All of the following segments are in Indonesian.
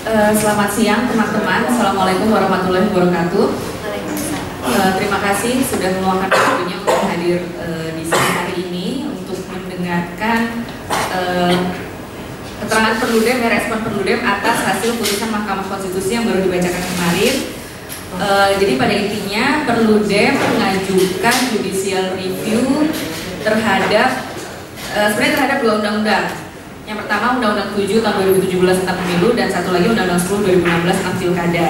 Uh, selamat siang teman-teman. Assalamualaikum warahmatullahi wabarakatuh. Uh, terima kasih sudah meluangkan waktunya untuk hadir uh, di sini hari ini untuk mendengarkan keterangan Perludem dan respon Perludem atas hasil putusan Mahkamah Konstitusi yang baru dibacakan kemarin. Jadi pada intinya Perludem mengajukan judicial review terhadap sebenarnya terhadap dua undang-undang yang pertama Undang-Undang 7 tahun 2017 tentang pemilu dan satu lagi Undang-Undang 10 2016 tentang pilkada.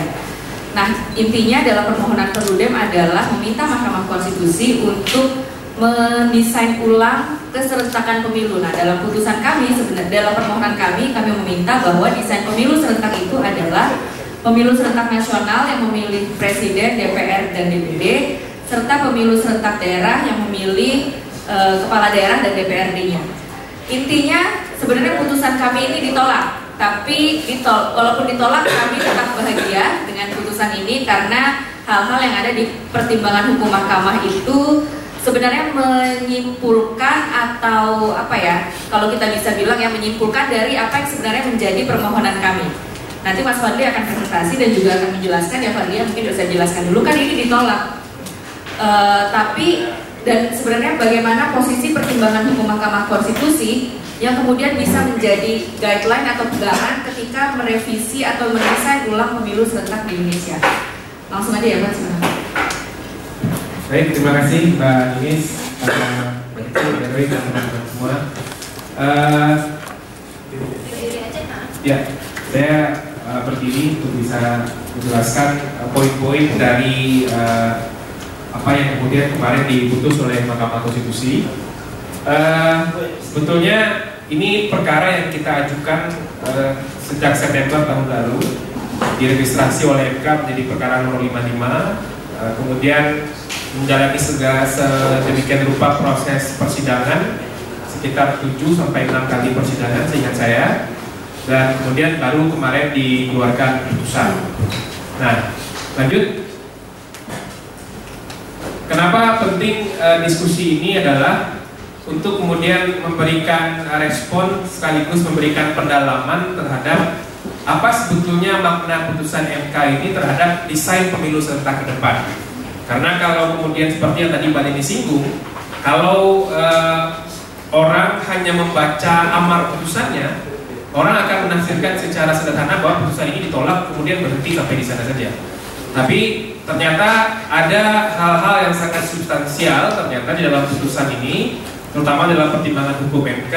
Nah, intinya dalam permohonan Perludem adalah meminta Mahkamah Konstitusi untuk mendesain ulang keserentakan pemilu. Nah, dalam putusan kami sebenarnya dalam permohonan kami kami meminta bahwa desain pemilu serentak itu adalah pemilu serentak nasional yang memilih presiden, DPR dan DPD serta pemilu serentak daerah yang memilih e, kepala daerah dan DPRD-nya. Intinya sebenarnya putusan kami ini ditolak, tapi ditol walaupun ditolak kami tetap bahagia dengan putusan ini karena hal-hal yang ada di pertimbangan hukum mahkamah itu sebenarnya menyimpulkan atau apa ya kalau kita bisa bilang yang menyimpulkan dari apa yang sebenarnya menjadi permohonan kami. Nanti Mas Fadli akan presentasi dan juga akan menjelaskan ya Fadli mungkin bisa jelaskan dulu kan ini ditolak. Uh, tapi dan sebenarnya bagaimana posisi pertimbangan hukum Mahkamah Konstitusi yang kemudian bisa menjadi guideline atau pegangan ketika merevisi atau mendesain ulang pemilu serentak di Indonesia. Langsung aja ya Pak sebenarnya. Baik, terima kasih Mbak Mbak Kecil, Mbak dan teman-teman semua. Uh, ya, saya uh, berdiri untuk bisa menjelaskan uh, poin-poin dari uh, apa yang kemudian kemarin diputus oleh Mahkamah Konstitusi. Uh, sebetulnya ini perkara yang kita ajukan uh, sejak September tahun lalu diregistrasi oleh MK menjadi perkara nomor 55 uh, kemudian menjalani segala sedemikian rupa proses persidangan sekitar 7 sampai 6 kali persidangan seingat saya dan kemudian baru kemarin dikeluarkan putusan. Nah, lanjut. Kenapa penting uh, diskusi ini adalah untuk kemudian memberikan respon sekaligus memberikan pendalaman terhadap apa sebetulnya makna putusan MK ini terhadap desain pemilu serentak ke depan. Karena kalau kemudian seperti yang tadi Mbak Dini singgung, kalau uh, orang hanya membaca amar putusannya, orang akan menafsirkan secara sederhana bahwa putusan ini ditolak kemudian berhenti sampai di sana saja. Tapi ternyata ada hal-hal yang sangat substansial ternyata di dalam putusan ini terutama dalam pertimbangan hukum MK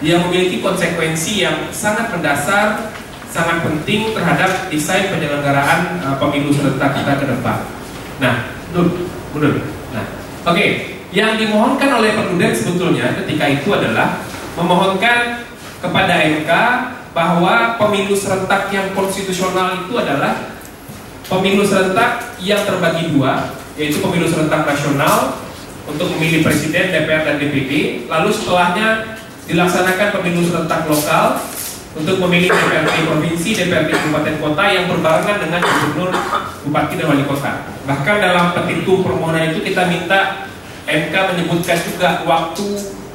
yang memiliki konsekuensi yang sangat mendasar, sangat penting terhadap desain penyelenggaraan uh, pemilu serentak kita ke depan. Nah, mundur, mundur. Nah, oke, okay. yang dimohonkan oleh Perludem sebetulnya ketika itu adalah memohonkan kepada MK bahwa pemilu serentak yang konstitusional itu adalah pemilu serentak yang terbagi dua, yaitu pemilu serentak nasional untuk memilih presiden, DPR dan DPD. Lalu setelahnya dilaksanakan pemilu serentak lokal untuk memilih DPRD provinsi, DPRD kabupaten kota yang berbarengan dengan gubernur, bupati dan wali kota. Bahkan dalam petitum permohonan itu kita minta MK menyebutkan juga waktu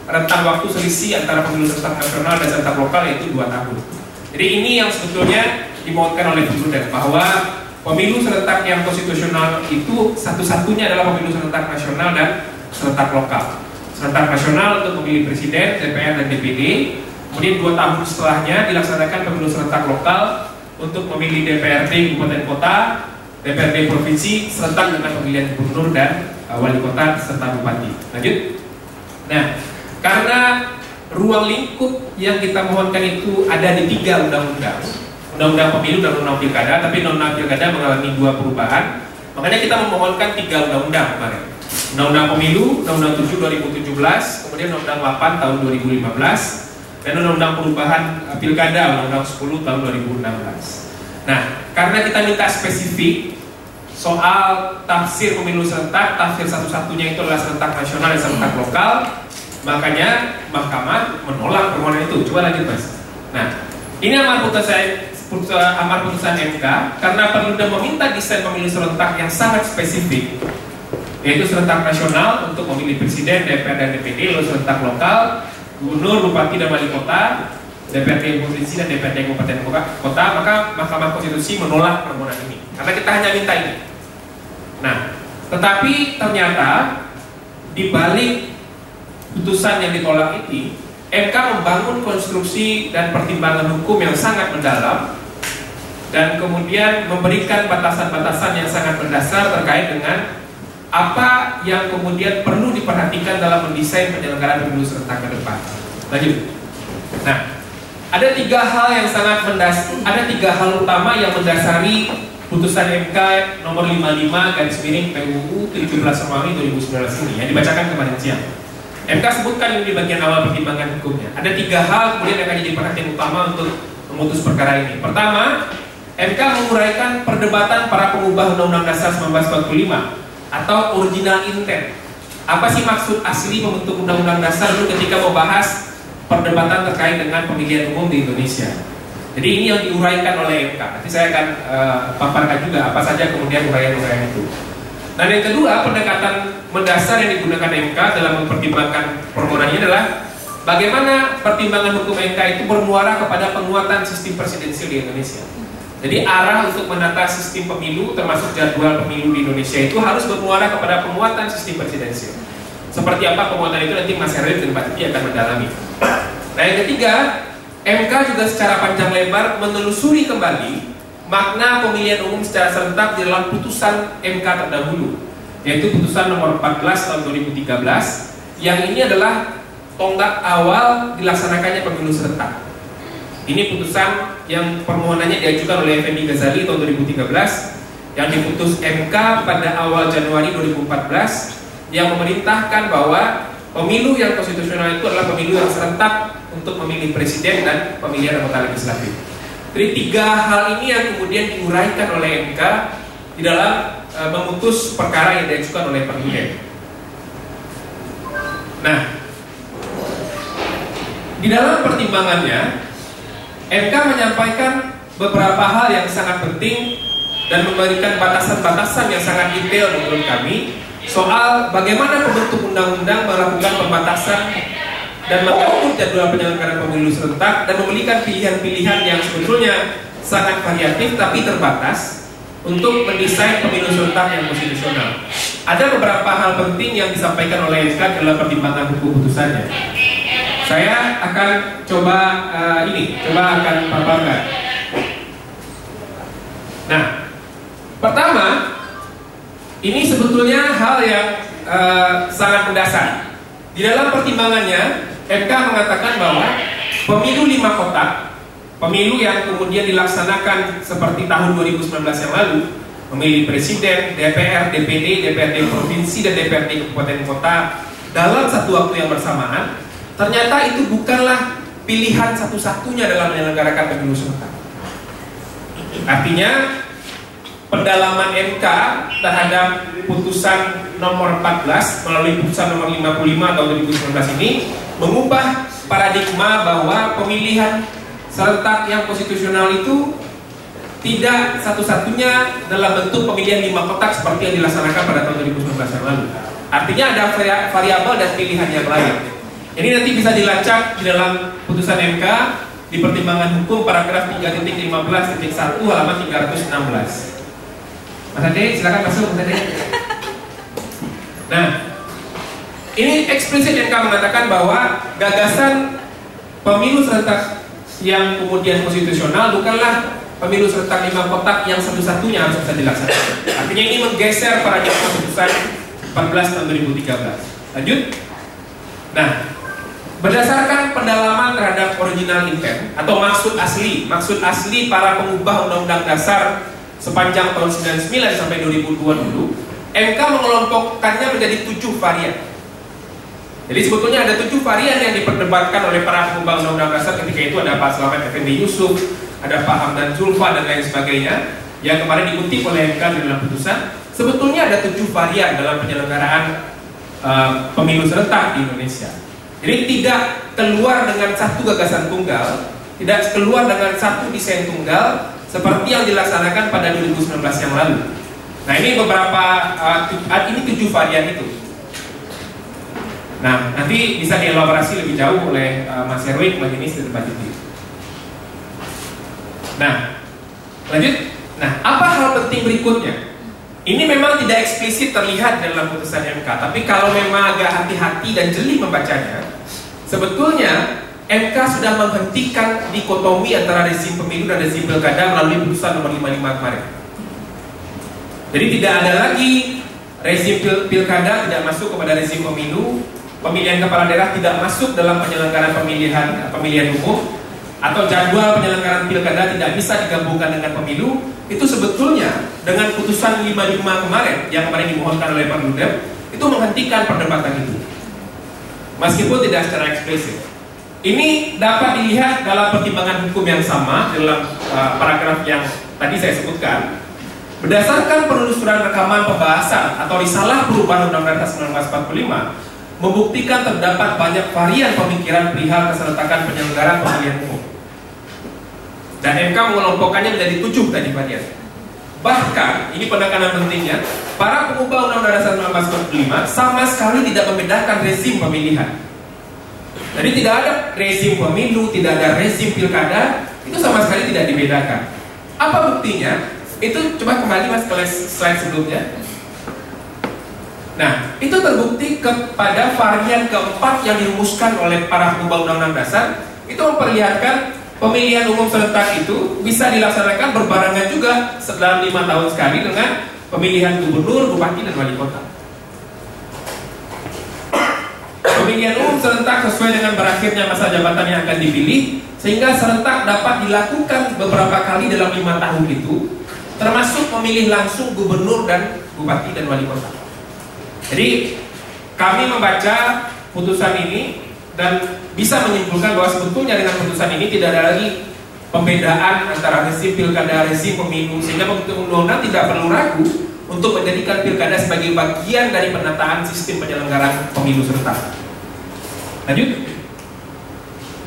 rentang waktu selisih antara pemilu serentak nasional dan serentak lokal yaitu dua tahun. Jadi ini yang sebetulnya dimohonkan oleh Presiden bahwa pemilu serentak yang konstitusional itu satu-satunya adalah pemilu serentak nasional dan serentak lokal. Serentak nasional untuk memilih presiden, DPR dan DPD. Kemudian dua tahun setelahnya dilaksanakan pemilu serentak lokal untuk memilih DPRD kabupaten kota, DPRD provinsi serentak dengan pemilihan gubernur dan uh, wali kota serta bupati. Lanjut. Nah, karena ruang lingkup yang kita mohonkan itu ada di tiga undang-undang, undang-undang pemilu dan undang-undang pilkada, tapi undang-undang pilkada mengalami dua perubahan, makanya kita memohonkan tiga undang-undang kemarin. Undang-Undang Pemilu, Undang-Undang 7 2017, kemudian Undang-Undang 8 tahun 2015, dan Undang-Undang Perubahan eh, Pilkada, Undang-Undang 10 tahun 2016. Nah, karena kita minta spesifik soal tafsir pemilu serentak, tafsir satu-satunya itu adalah serentak nasional dan serentak lokal, makanya Mahkamah menolak permohonan itu. Coba lanjut mas. Nah, ini amar putusan amar putusan MK karena perlu meminta desain pemilu serentak yang sangat spesifik yaitu serentak nasional untuk memilih presiden, DPR dan DPD, lalu serentak lokal, gubernur, bupati dan wali kota, DPRD provinsi dan DPRD kabupaten kota, maka Mahkamah Konstitusi menolak permohonan ini karena kita hanya minta ini. Nah, tetapi ternyata di balik putusan yang ditolak ini, MK membangun konstruksi dan pertimbangan hukum yang sangat mendalam dan kemudian memberikan batasan-batasan yang sangat mendasar terkait dengan apa yang kemudian perlu diperhatikan dalam mendesain penyelenggaraan pemilu serentak ke depan. Lanjut. Nah, ada tiga hal yang sangat mendas, ada tiga hal utama yang mendasari putusan MK nomor 55 garis miring PUU 17 Romawi 2019 ini yang dibacakan kemarin siang. MK sebutkan ini di bagian awal pertimbangan hukumnya. Ada tiga hal kemudian yang akan jadi perhatian utama untuk memutus perkara ini. Pertama, MK menguraikan perdebatan para pengubah Undang-Undang Dasar 1945 atau original intent. Apa sih maksud asli membentuk undang-undang dasar itu ketika membahas perdebatan terkait dengan pemilihan umum di Indonesia. Jadi ini yang diuraikan oleh MK. Nanti saya akan uh, paparkan juga apa saja kemudian uraian-uraian itu. Dan yang kedua, pendekatan mendasar yang digunakan MK dalam mempertimbangkan permohonannya adalah bagaimana pertimbangan hukum MK itu bermuara kepada penguatan sistem presidensial di Indonesia. Jadi arah untuk menata sistem pemilu termasuk jadwal pemilu di Indonesia itu harus bermuara kepada penguatan sistem presidensial. Seperti apa penguatan itu nanti Mas Herin dan Pak Titi akan mendalami. Nah yang ketiga, MK juga secara panjang lebar menelusuri kembali makna pemilihan umum secara serentak di dalam putusan MK terdahulu, yaitu putusan nomor 14 tahun 2013 yang ini adalah tonggak awal dilaksanakannya pemilu serentak. Ini putusan yang permohonannya diajukan oleh Effendi Ghazali tahun 2013 yang diputus MK pada awal Januari 2014 yang memerintahkan bahwa pemilu yang konstitusional itu adalah pemilu yang serentak untuk memilih presiden dan pemilihan anggota legislatif. Jadi tiga hal ini yang kemudian diuraikan oleh MK di dalam e, memutus perkara yang diajukan oleh Presiden. Nah, di dalam pertimbangannya MK menyampaikan beberapa hal yang sangat penting dan memberikan batasan-batasan yang sangat detail menurut kami soal bagaimana pembentuk undang-undang melakukan pembatasan dan mengatur jadwal penyelenggaraan pemilu serentak dan memberikan pilihan-pilihan yang sebetulnya sangat variatif tapi terbatas untuk mendesain pemilu serentak yang konstitusional. Ada beberapa hal penting yang disampaikan oleh MK dalam pertimbangan hukum putusannya. Saya akan coba uh, ini, coba akan paparkan. Nah, pertama, ini sebetulnya hal yang uh, sangat mendasar. Di dalam pertimbangannya, MK mengatakan bahwa pemilu lima kotak, pemilu yang kemudian dilaksanakan seperti tahun 2019 yang lalu, memilih presiden, DPR, DPD, DPRD provinsi dan DPRD kabupaten kota dalam satu waktu yang bersamaan Ternyata itu bukanlah pilihan satu-satunya dalam menyelenggarakan pemilu serentak. Artinya pendalaman MK terhadap putusan nomor 14 melalui putusan nomor 55 tahun 2019 ini mengubah paradigma bahwa pemilihan serentak yang konstitusional itu tidak satu-satunya dalam bentuk pemilihan lima kotak seperti yang dilaksanakan pada tahun 2019 yang lalu. Artinya ada variabel dan pilihan yang lain. Ini nanti bisa dilacak di dalam putusan MK di pertimbangan hukum paragraf 3.15.1 halaman 316. Mas Ade, silakan masuk Mas Ade. Nah, ini eksplisit MK mengatakan bahwa gagasan pemilu serentak yang kemudian konstitusional bukanlah pemilu serentak lima kotak yang satu-satunya harus bisa dilaksanakan. Artinya ini menggeser paradigma putusan 14 tahun 2013. Lanjut. Nah, Berdasarkan pendalaman terhadap original intent atau maksud asli, maksud asli para pengubah undang-undang dasar sepanjang tahun 99 sampai 2002 dulu, MK mengelompokkannya menjadi tujuh varian. Jadi sebetulnya ada tujuh varian yang diperdebatkan oleh para pengubah undang-undang dasar ketika itu ada Pak Selamat Effendi Yusuf, ada Pak Hamdan Zulfa dan lain sebagainya yang kemarin dikutip oleh MK dalam putusan. Sebetulnya ada tujuh varian dalam penyelenggaraan uh, pemilu serentak di Indonesia. Jadi tidak keluar dengan satu gagasan tunggal, tidak keluar dengan satu desain tunggal seperti yang dilaksanakan pada 2019 yang lalu. Nah ini beberapa uh, ini tujuh varian itu. Nah nanti bisa dielaborasi lebih jauh oleh uh, Mas Erwin, Mas Jenis dan Mbak. Nah, lanjut. Nah, apa hal penting berikutnya? Ini memang tidak eksplisit terlihat dalam putusan MK, tapi kalau memang agak hati-hati dan jeli membacanya, sebetulnya MK sudah menghentikan dikotomi antara rezim pemilu dan rezim pilkada melalui putusan nomor 55 kemarin. Jadi tidak ada lagi rezim pil pilkada tidak masuk kepada rezim pemilu, pemilihan kepala daerah tidak masuk dalam penyelenggaraan pemilihan pemilihan umum, atau jadwal penyelenggaraan pilkada tidak bisa digabungkan dengan pemilu, itu sebetulnya dengan putusan 55 kemarin yang kemarin dimohonkan oleh Pak Ludem itu menghentikan perdebatan itu. Meskipun tidak secara eksplisit. Ini dapat dilihat dalam pertimbangan hukum yang sama dalam uh, paragraf yang tadi saya sebutkan. Berdasarkan penelusuran rekaman pembahasan atau risalah perubahan Undang-Undang 1945 membuktikan terdapat banyak varian pemikiran perihal keserentakan penyelenggaraan pemilihan umum. Dan MK mengelompokkannya menjadi tujuh tadi varian. Bahkan, ini penekanan pentingnya, para pengubah Undang-Undang Dasar 1945 sama sekali tidak membedakan rezim pemilihan. Jadi tidak ada rezim pemilu, tidak ada rezim pilkada, itu sama sekali tidak dibedakan. Apa buktinya? Itu coba kembali mas ke slide sebelumnya. Nah, itu terbukti kepada varian keempat yang dirumuskan oleh para pengubah Undang-Undang Dasar, itu memperlihatkan pemilihan umum serentak itu bisa dilaksanakan berbarengan juga dalam lima tahun sekali dengan pemilihan gubernur, bupati, dan wali kota. Pemilihan umum serentak sesuai dengan berakhirnya masa jabatan yang akan dipilih, sehingga serentak dapat dilakukan beberapa kali dalam lima tahun itu, termasuk memilih langsung gubernur dan bupati dan wali kota. Jadi kami membaca putusan ini dan bisa menyimpulkan bahwa sebetulnya dengan putusan ini tidak ada lagi pembedaan antara rezim pilkada rezim pemilu sehingga pembentuk undang-undang tidak perlu ragu untuk menjadikan pilkada sebagai bagian dari penataan sistem penyelenggaraan pemilu serentak. Lanjut.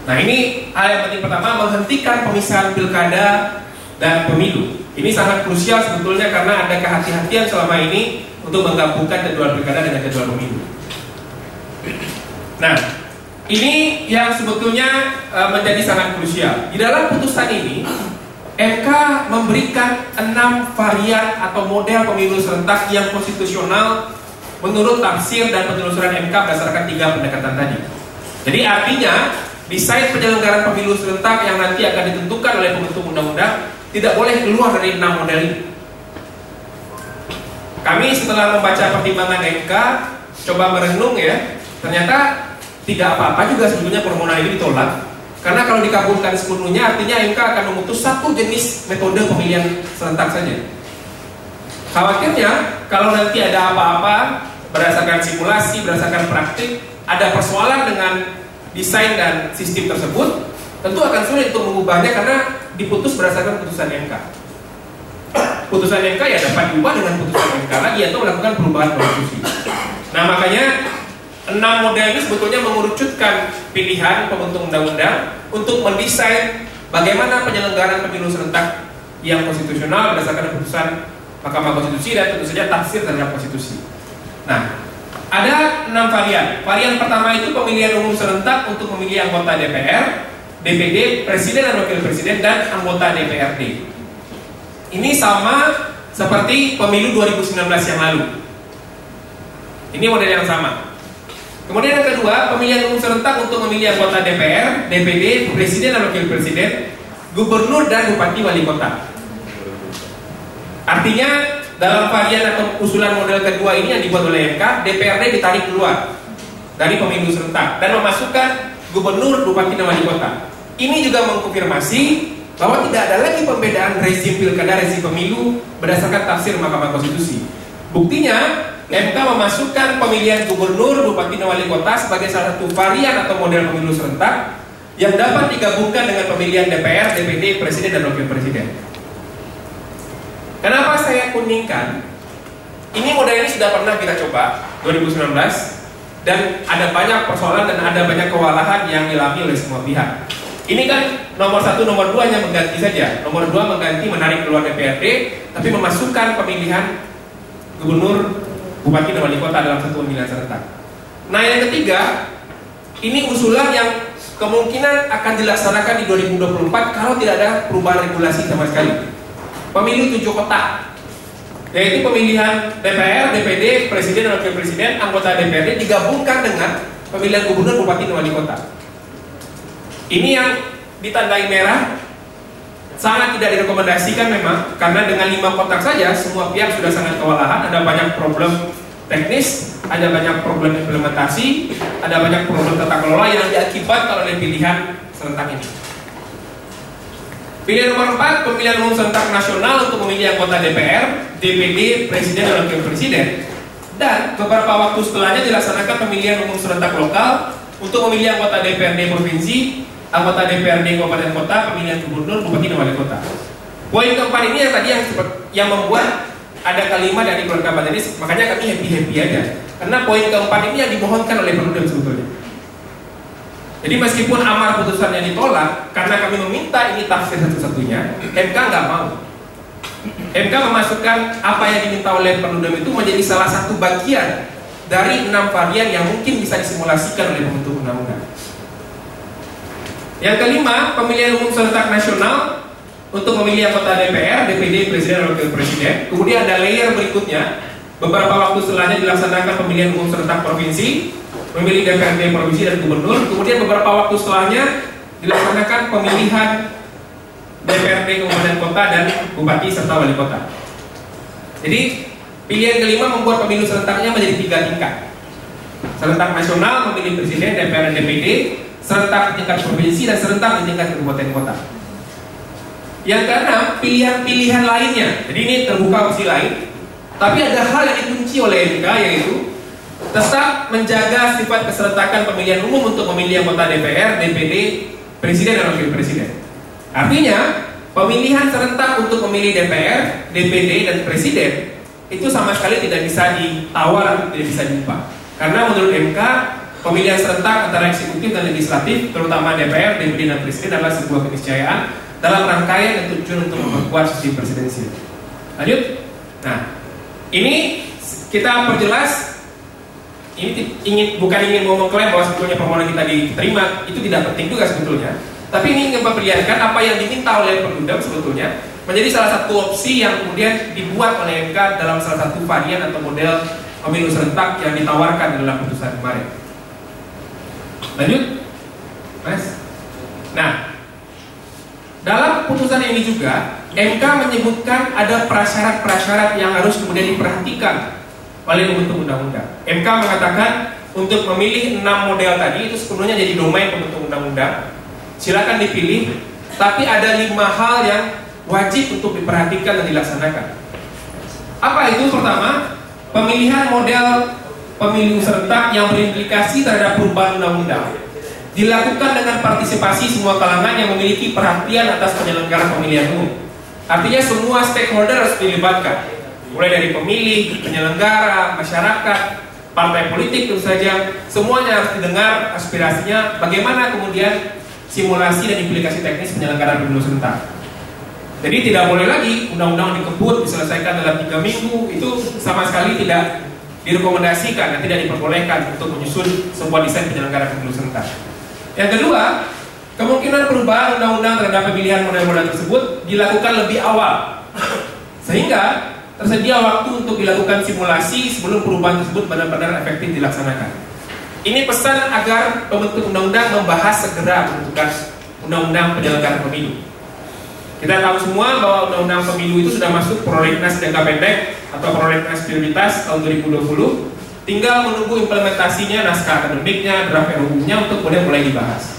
Nah ini hal yang penting pertama menghentikan pemisahan pilkada dan pemilu. Ini sangat krusial sebetulnya karena ada kehati-hatian selama ini untuk menggabungkan jadwal pilkada dengan jadwal pemilu. Nah, ini yang sebetulnya uh, menjadi sangat krusial. Di dalam putusan ini, MK memberikan enam varian atau model pemilu serentak yang konstitusional menurut tafsir dan penelusuran MK berdasarkan tiga pendekatan tadi. Jadi artinya desain penyelenggaraan pemilu serentak yang nanti akan ditentukan oleh pembentuk undang-undang tidak boleh keluar dari enam model ini. Kami setelah membaca pertimbangan MK coba merenung ya, ternyata tidak apa-apa juga sebetulnya permohonan ini ditolak. Karena kalau dikabulkan sepenuhnya artinya MK akan memutus satu jenis metode pemilihan serentak saja. Khawatirnya kalau nanti ada apa-apa berdasarkan simulasi, berdasarkan praktik ada persoalan dengan desain dan sistem tersebut tentu akan sulit untuk mengubahnya karena diputus berdasarkan putusan MK putusan MK ya dapat diubah dengan putusan MK lagi atau melakukan perubahan konstitusi. Nah makanya Enam model ini sebetulnya mengerucutkan pilihan pembentuk undang-undang untuk mendesain bagaimana penyelenggaraan pemilu serentak yang konstitusional berdasarkan keputusan Mahkamah Konstitusi dan tentu saja tafsir terhadap konstitusi. Nah, ada enam varian. Varian pertama itu pemilihan umum serentak untuk memilih anggota DPR, DPD, Presiden dan Wakil Presiden dan anggota DPRD. Ini sama seperti pemilu 2019 yang lalu. Ini model yang sama. Kemudian yang kedua, pemilihan umum serentak untuk memilih anggota DPR, DPD, Presiden dan Wakil Presiden, Gubernur dan Bupati Wali Kota. Artinya dalam varian atau usulan model kedua ini yang dibuat oleh MK, DPRD ditarik keluar dari pemilu serentak dan memasukkan Gubernur, Bupati dan Wali Kota. Ini juga mengkonfirmasi bahwa tidak ada lagi pembedaan rezim pilkada, rezim pemilu berdasarkan tafsir Mahkamah Konstitusi. Buktinya MK memasukkan pemilihan gubernur, bupati, dan wali kota sebagai salah satu varian atau model pemilu serentak yang dapat digabungkan dengan pemilihan DPR, DPD, Presiden, dan Wakil Presiden. Kenapa saya kuningkan? Ini model ini sudah pernah kita coba 2019 dan ada banyak persoalan dan ada banyak kewalahan yang dialami oleh semua pihak. Ini kan nomor satu, nomor dua hanya mengganti saja. Nomor dua mengganti menarik keluar DPRD, tapi memasukkan pemilihan gubernur, bupati dan wali kota dalam satu pemilihan serentak. Nah yang ketiga, ini usulan yang kemungkinan akan dilaksanakan di 2024 kalau tidak ada perubahan regulasi sama sekali. Pemilu tujuh kota, yaitu pemilihan DPR, DPD, Presiden dan Wakil Presiden, anggota DPRD digabungkan dengan pemilihan gubernur, bupati, dan wali kota. Ini yang ditandai merah sangat tidak direkomendasikan memang karena dengan lima kotak saja semua pihak sudah sangat kewalahan, ada banyak problem teknis, ada banyak problem implementasi, ada banyak problem tata kelola yang diakibatkan oleh pilihan serentak ini. Pilihan nomor 4, pemilihan umum serentak nasional untuk memilih anggota DPR, DPD, Presiden, dan Wakil Presiden. Dan beberapa waktu setelahnya dilaksanakan pemilihan umum serentak lokal untuk memilih anggota DPRD Provinsi, anggota DPRD Kabupaten Kota, pemilihan gubernur, bupati, dan wali kota. Poin keempat ini yang tadi yang yang membuat ada kalimat dari keluarga Mbak makanya kami happy-happy aja. Karena poin keempat ini yang dimohonkan oleh Perludem sebetulnya. Jadi meskipun amar putusannya ditolak, karena kami meminta ini tafsir satu-satunya, MK nggak mau. MK memasukkan apa yang diminta oleh Perludem itu menjadi salah satu bagian dari enam varian yang mungkin bisa disimulasikan oleh pembentuk undang-undang. Yang kelima, pemilihan umum serentak nasional untuk memilih anggota DPR, DPD, Presiden, dan Wakil Presiden. Kemudian ada layer berikutnya, beberapa waktu setelahnya dilaksanakan pemilihan umum serentak provinsi, memilih DPRD provinsi dan gubernur. Kemudian beberapa waktu setelahnya dilaksanakan pemilihan DPRD kabupaten kota dan bupati serta wali kota. Jadi pilihan kelima membuat pemilu serentaknya menjadi tiga tingkat. Serentak nasional memilih presiden, DPR dan DPD, serentak tingkat provinsi dan serentak tingkat kabupaten kota. Yang keenam, pilihan-pilihan lainnya. Jadi ini terbuka opsi lain. Tapi ada hal yang dikunci oleh MK yaitu tetap menjaga sifat keserentakan pemilihan umum untuk memilih anggota DPR, DPD, Presiden dan Wakil Presiden. Artinya, pemilihan serentak untuk memilih DPR, DPD, dan Presiden itu sama sekali tidak bisa ditawar, tidak bisa diubah. Karena menurut MK, pemilihan serentak antara eksekutif dan legislatif, terutama DPR, DPD, dan Presiden adalah sebuah keniscayaan dalam rangkaian dan tujuan untuk memperkuat sistem presidensial. Lanjut. Nah, ini kita perjelas ini ingin bukan ingin mau mengklaim bahwa sebetulnya permohonan kita diterima itu tidak penting juga sebetulnya tapi ini ingin memperlihatkan apa yang diminta oleh Perludem sebetulnya menjadi salah satu opsi yang kemudian dibuat oleh MK dalam salah satu varian atau model pemilu serentak yang ditawarkan dalam putusan kemarin lanjut mas nah dalam putusan ini juga MK menyebutkan ada prasyarat-prasyarat yang harus kemudian diperhatikan oleh pembentuk undang-undang. MK mengatakan untuk memilih enam model tadi itu sepenuhnya jadi domain pembentuk undang-undang. Silakan dipilih, tapi ada lima hal yang wajib untuk diperhatikan dan dilaksanakan. Apa itu? Pertama, pemilihan model pemilu serentak yang berimplikasi terhadap perubahan undang-undang dilakukan dengan partisipasi semua kalangan yang memiliki perhatian atas penyelenggaraan pemilihan umum. Artinya semua stakeholder harus dilibatkan mulai dari pemilih, penyelenggara, masyarakat, partai politik tentu saja, semuanya harus didengar aspirasinya, bagaimana kemudian simulasi dan implikasi teknis penyelenggaraan pemilu serentak. Jadi tidak boleh lagi undang-undang dikebut diselesaikan dalam tiga minggu itu sama sekali tidak direkomendasikan dan tidak diperbolehkan untuk menyusun sebuah desain penyelenggaraan pemilu serentak. Yang kedua, kemungkinan perubahan undang-undang terhadap pemilihan model-model tersebut dilakukan lebih awal, sehingga tersedia waktu untuk dilakukan simulasi sebelum perubahan tersebut benar-benar efektif dilaksanakan. Ini pesan agar pembentuk undang-undang membahas segera pembentukan undang-undang penyelenggaraan pemilu. Kita tahu semua bahwa undang-undang pemilu itu sudah masuk prolegnas jangka pendek atau prolegnas prioritas tahun 2020. Tinggal menunggu implementasinya, naskah akademiknya, draft RUU-nya untuk kemudian mulai dibahas.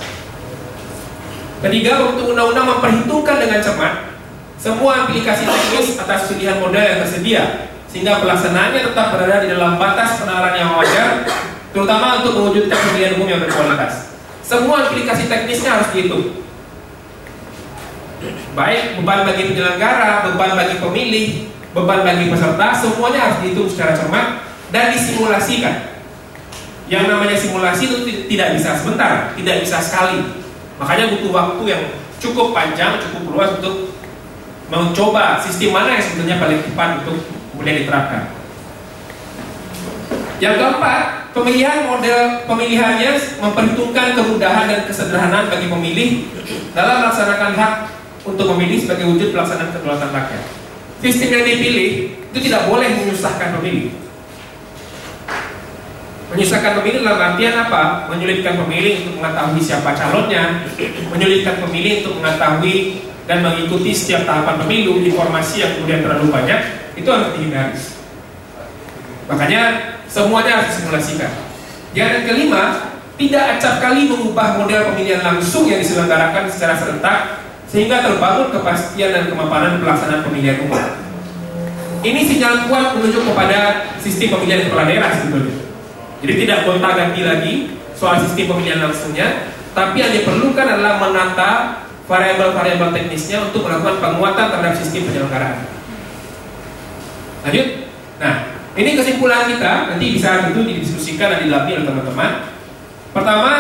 Ketiga, untuk undang-undang memperhitungkan dengan cermat semua aplikasi teknis atas pilihan model yang tersedia sehingga pelaksanaannya tetap berada di dalam batas penalaran yang wajar terutama untuk mewujudkan pemilihan umum yang berkualitas semua aplikasi teknisnya harus dihitung baik beban bagi penyelenggara, beban bagi pemilih, beban bagi peserta semuanya harus dihitung secara cermat dan disimulasikan yang namanya simulasi itu tidak bisa sebentar, tidak bisa sekali makanya butuh waktu yang cukup panjang, cukup luas untuk mencoba sistem mana yang sebenarnya paling tepat untuk kemudian diterapkan. Yang keempat, pemilihan model pemilihannya memperhitungkan kemudahan dan kesederhanaan bagi pemilih dalam melaksanakan hak untuk memilih sebagai wujud pelaksanaan kedaulatan rakyat. Sistem yang dipilih itu tidak boleh menyusahkan pemilih. Menyusahkan pemilih dalam artian apa? Menyulitkan pemilih untuk mengetahui siapa calonnya, menyulitkan pemilih untuk mengetahui dan mengikuti setiap tahapan pemilu, informasi yang kemudian terlalu banyak, itu harus dihindari. Makanya semuanya harus disimulasikan. Yang kelima, tidak acap kali mengubah model pemilihan langsung yang diselenggarakan secara serentak sehingga terbangun kepastian dan kemapanan pelaksanaan pemilihan umum. Ini sinyal kuat menunjuk kepada sistem pemilihan kepala daerah sebetulnya. Jadi tidak gonta ganti lagi soal sistem pemilihan langsungnya, tapi yang diperlukan adalah menata variabel-variabel teknisnya untuk melakukan penguatan terhadap sistem penyelenggaraan. Lanjut. Nah, ini kesimpulan kita nanti bisa tentu didiskusikan dan dilami oleh teman-teman. Pertama,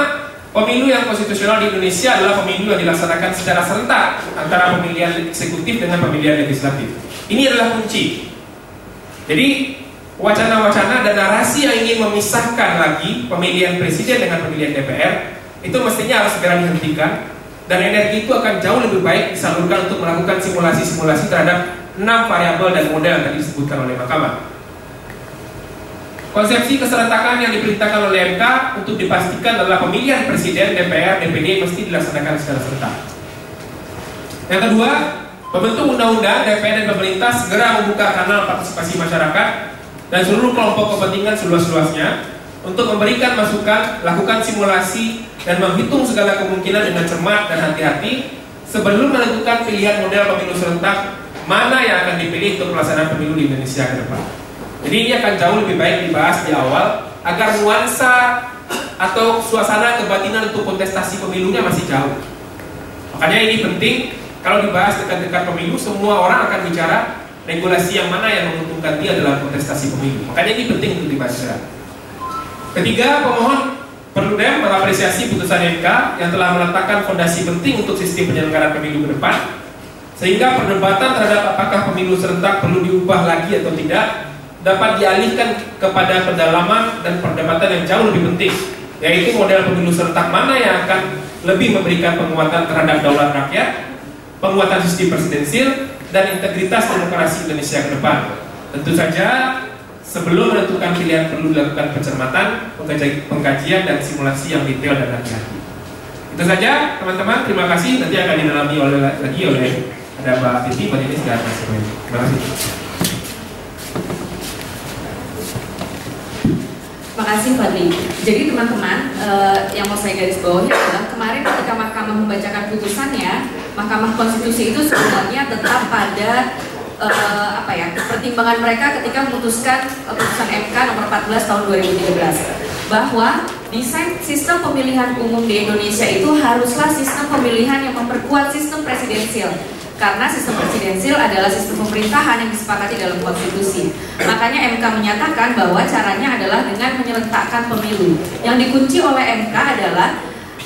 pemilu yang konstitusional di Indonesia adalah pemilu yang dilaksanakan secara serentak antara pemilihan eksekutif dengan pemilihan legislatif. Ini adalah kunci. Jadi wacana-wacana dan narasi yang ingin memisahkan lagi pemilihan presiden dengan pemilihan DPR itu mestinya harus segera dihentikan dan energi itu akan jauh lebih baik disalurkan untuk melakukan simulasi-simulasi terhadap enam variabel dan model yang tadi disebutkan oleh Mahkamah. Konsepsi keserentakan yang diperintahkan oleh MK untuk dipastikan adalah pemilihan presiden, DPR, DPD mesti dilaksanakan secara serentak. Yang kedua, pembentuk undang-undang DPR dan pemerintah segera membuka kanal partisipasi masyarakat dan seluruh kelompok kepentingan seluas-luasnya untuk memberikan masukan, lakukan simulasi, dan menghitung segala kemungkinan dengan cermat dan hati-hati sebelum menentukan pilihan model pemilu serentak mana yang akan dipilih untuk pelaksanaan pemilu di Indonesia ke depan. Jadi ini akan jauh lebih baik dibahas di awal agar nuansa atau suasana kebatinan untuk kontestasi pemilunya masih jauh. Makanya ini penting kalau dibahas dekat-dekat pemilu semua orang akan bicara regulasi yang mana yang menguntungkan dia dalam kontestasi pemilu. Makanya ini penting untuk dibahas. Ketiga, pemohon perlu dem mengapresiasi putusan MK yang telah meletakkan fondasi penting untuk sistem penyelenggaraan pemilu ke depan, sehingga perdebatan terhadap apakah pemilu serentak perlu diubah lagi atau tidak dapat dialihkan kepada pendalaman dan perdebatan yang jauh lebih penting, yaitu model pemilu serentak mana yang akan lebih memberikan penguatan terhadap daulat rakyat, penguatan sistem presidensil, dan integritas demokrasi Indonesia ke depan. Tentu saja sebelum menentukan pilihan perlu dilakukan pencermatan, pengkajian dan simulasi yang detail dan hati-hati. Itu saja teman-teman, terima kasih. Nanti akan didalami oleh lagi oleh ada Mbak Titi, Mbak Denis dan Mas Terima kasih. Kasih Fadli. Jadi teman-teman, eh, yang mau saya garis bawahi adalah kemarin ketika Mahkamah membacakan putusannya, Mahkamah Konstitusi itu sebenarnya tetap pada uh, apa ya pertimbangan mereka ketika memutuskan uh, putusan MK nomor 14 tahun 2013 bahwa desain sistem pemilihan umum di Indonesia itu haruslah sistem pemilihan yang memperkuat sistem presidensial karena sistem presidensial adalah sistem pemerintahan yang disepakati dalam konstitusi. Makanya MK menyatakan bahwa caranya adalah dengan menyerentakkan pemilu. Yang dikunci oleh MK adalah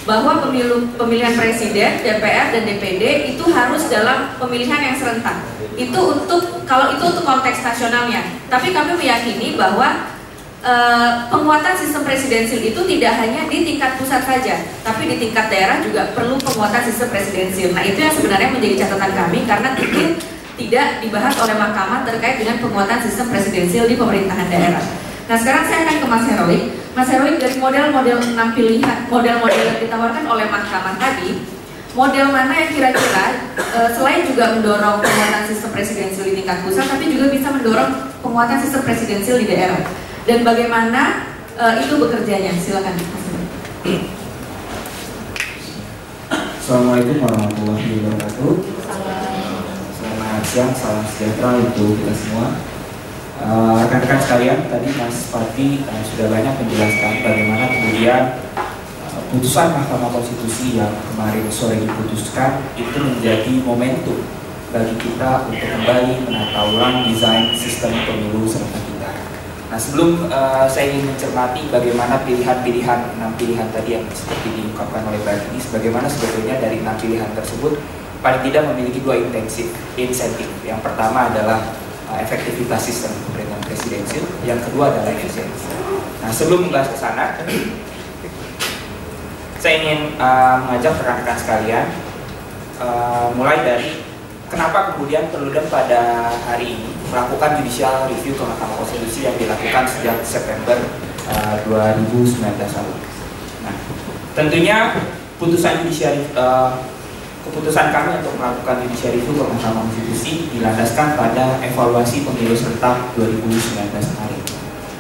bahwa pemilu pemilihan presiden, DPR dan DPD itu harus dalam pemilihan yang serentak. Itu untuk kalau itu untuk konteks nasionalnya. Tapi kami meyakini bahwa Uh, penguatan sistem presidensil itu tidak hanya di tingkat pusat saja, tapi di tingkat daerah juga perlu penguatan sistem presidensil. Nah itu yang sebenarnya menjadi catatan kami karena mungkin tidak dibahas oleh mahkamah terkait dengan penguatan sistem presidensil di pemerintahan daerah. Nah sekarang saya akan ke Mas Heroik. Mas Heroik dari model-model enam pilihan, model-model yang ditawarkan oleh mahkamah tadi, model mana yang kira-kira uh, selain juga mendorong penguatan sistem presidensil di tingkat pusat, tapi juga bisa mendorong penguatan sistem presidensil di daerah dan bagaimana uh, itu bekerjanya. Silakan. Assalamualaikum warahmatullahi wabarakatuh. Selamat siang, salam sejahtera untuk kita semua. Eh, rekan-rekan uh, sekalian, tadi Mas Fati uh, sudah banyak menjelaskan bagaimana kemudian putusan Mahkamah Konstitusi yang kemarin sore diputuskan itu menjadi momentum bagi kita untuk kembali menata ulang desain sistem pemilu kita. Nah sebelum uh, saya ingin mencermati bagaimana pilihan-pilihan enam pilihan tadi yang seperti diungkapkan oleh Mbak Denis, bagaimana sebetulnya dari enam pilihan tersebut paling tidak memiliki dua intensif insentif. Yang pertama adalah uh, efektivitas sistem pemerintahan presidensil, yang kedua adalah efisiensi. Nah, sebelum membahas ke sana, saya ingin uh, mengajak rekan-rekan sekalian uh, mulai dari kenapa kemudian Perludem pada hari ini melakukan judicial review ke Mahkamah Konstitusi yang dilakukan sejak September uh, 2019 lalu. Nah, tentunya putusan judicial uh, keputusan kami untuk melakukan judicial review ke Mahkamah Konstitusi dilandaskan pada evaluasi pemilu serentak 2019 kemarin.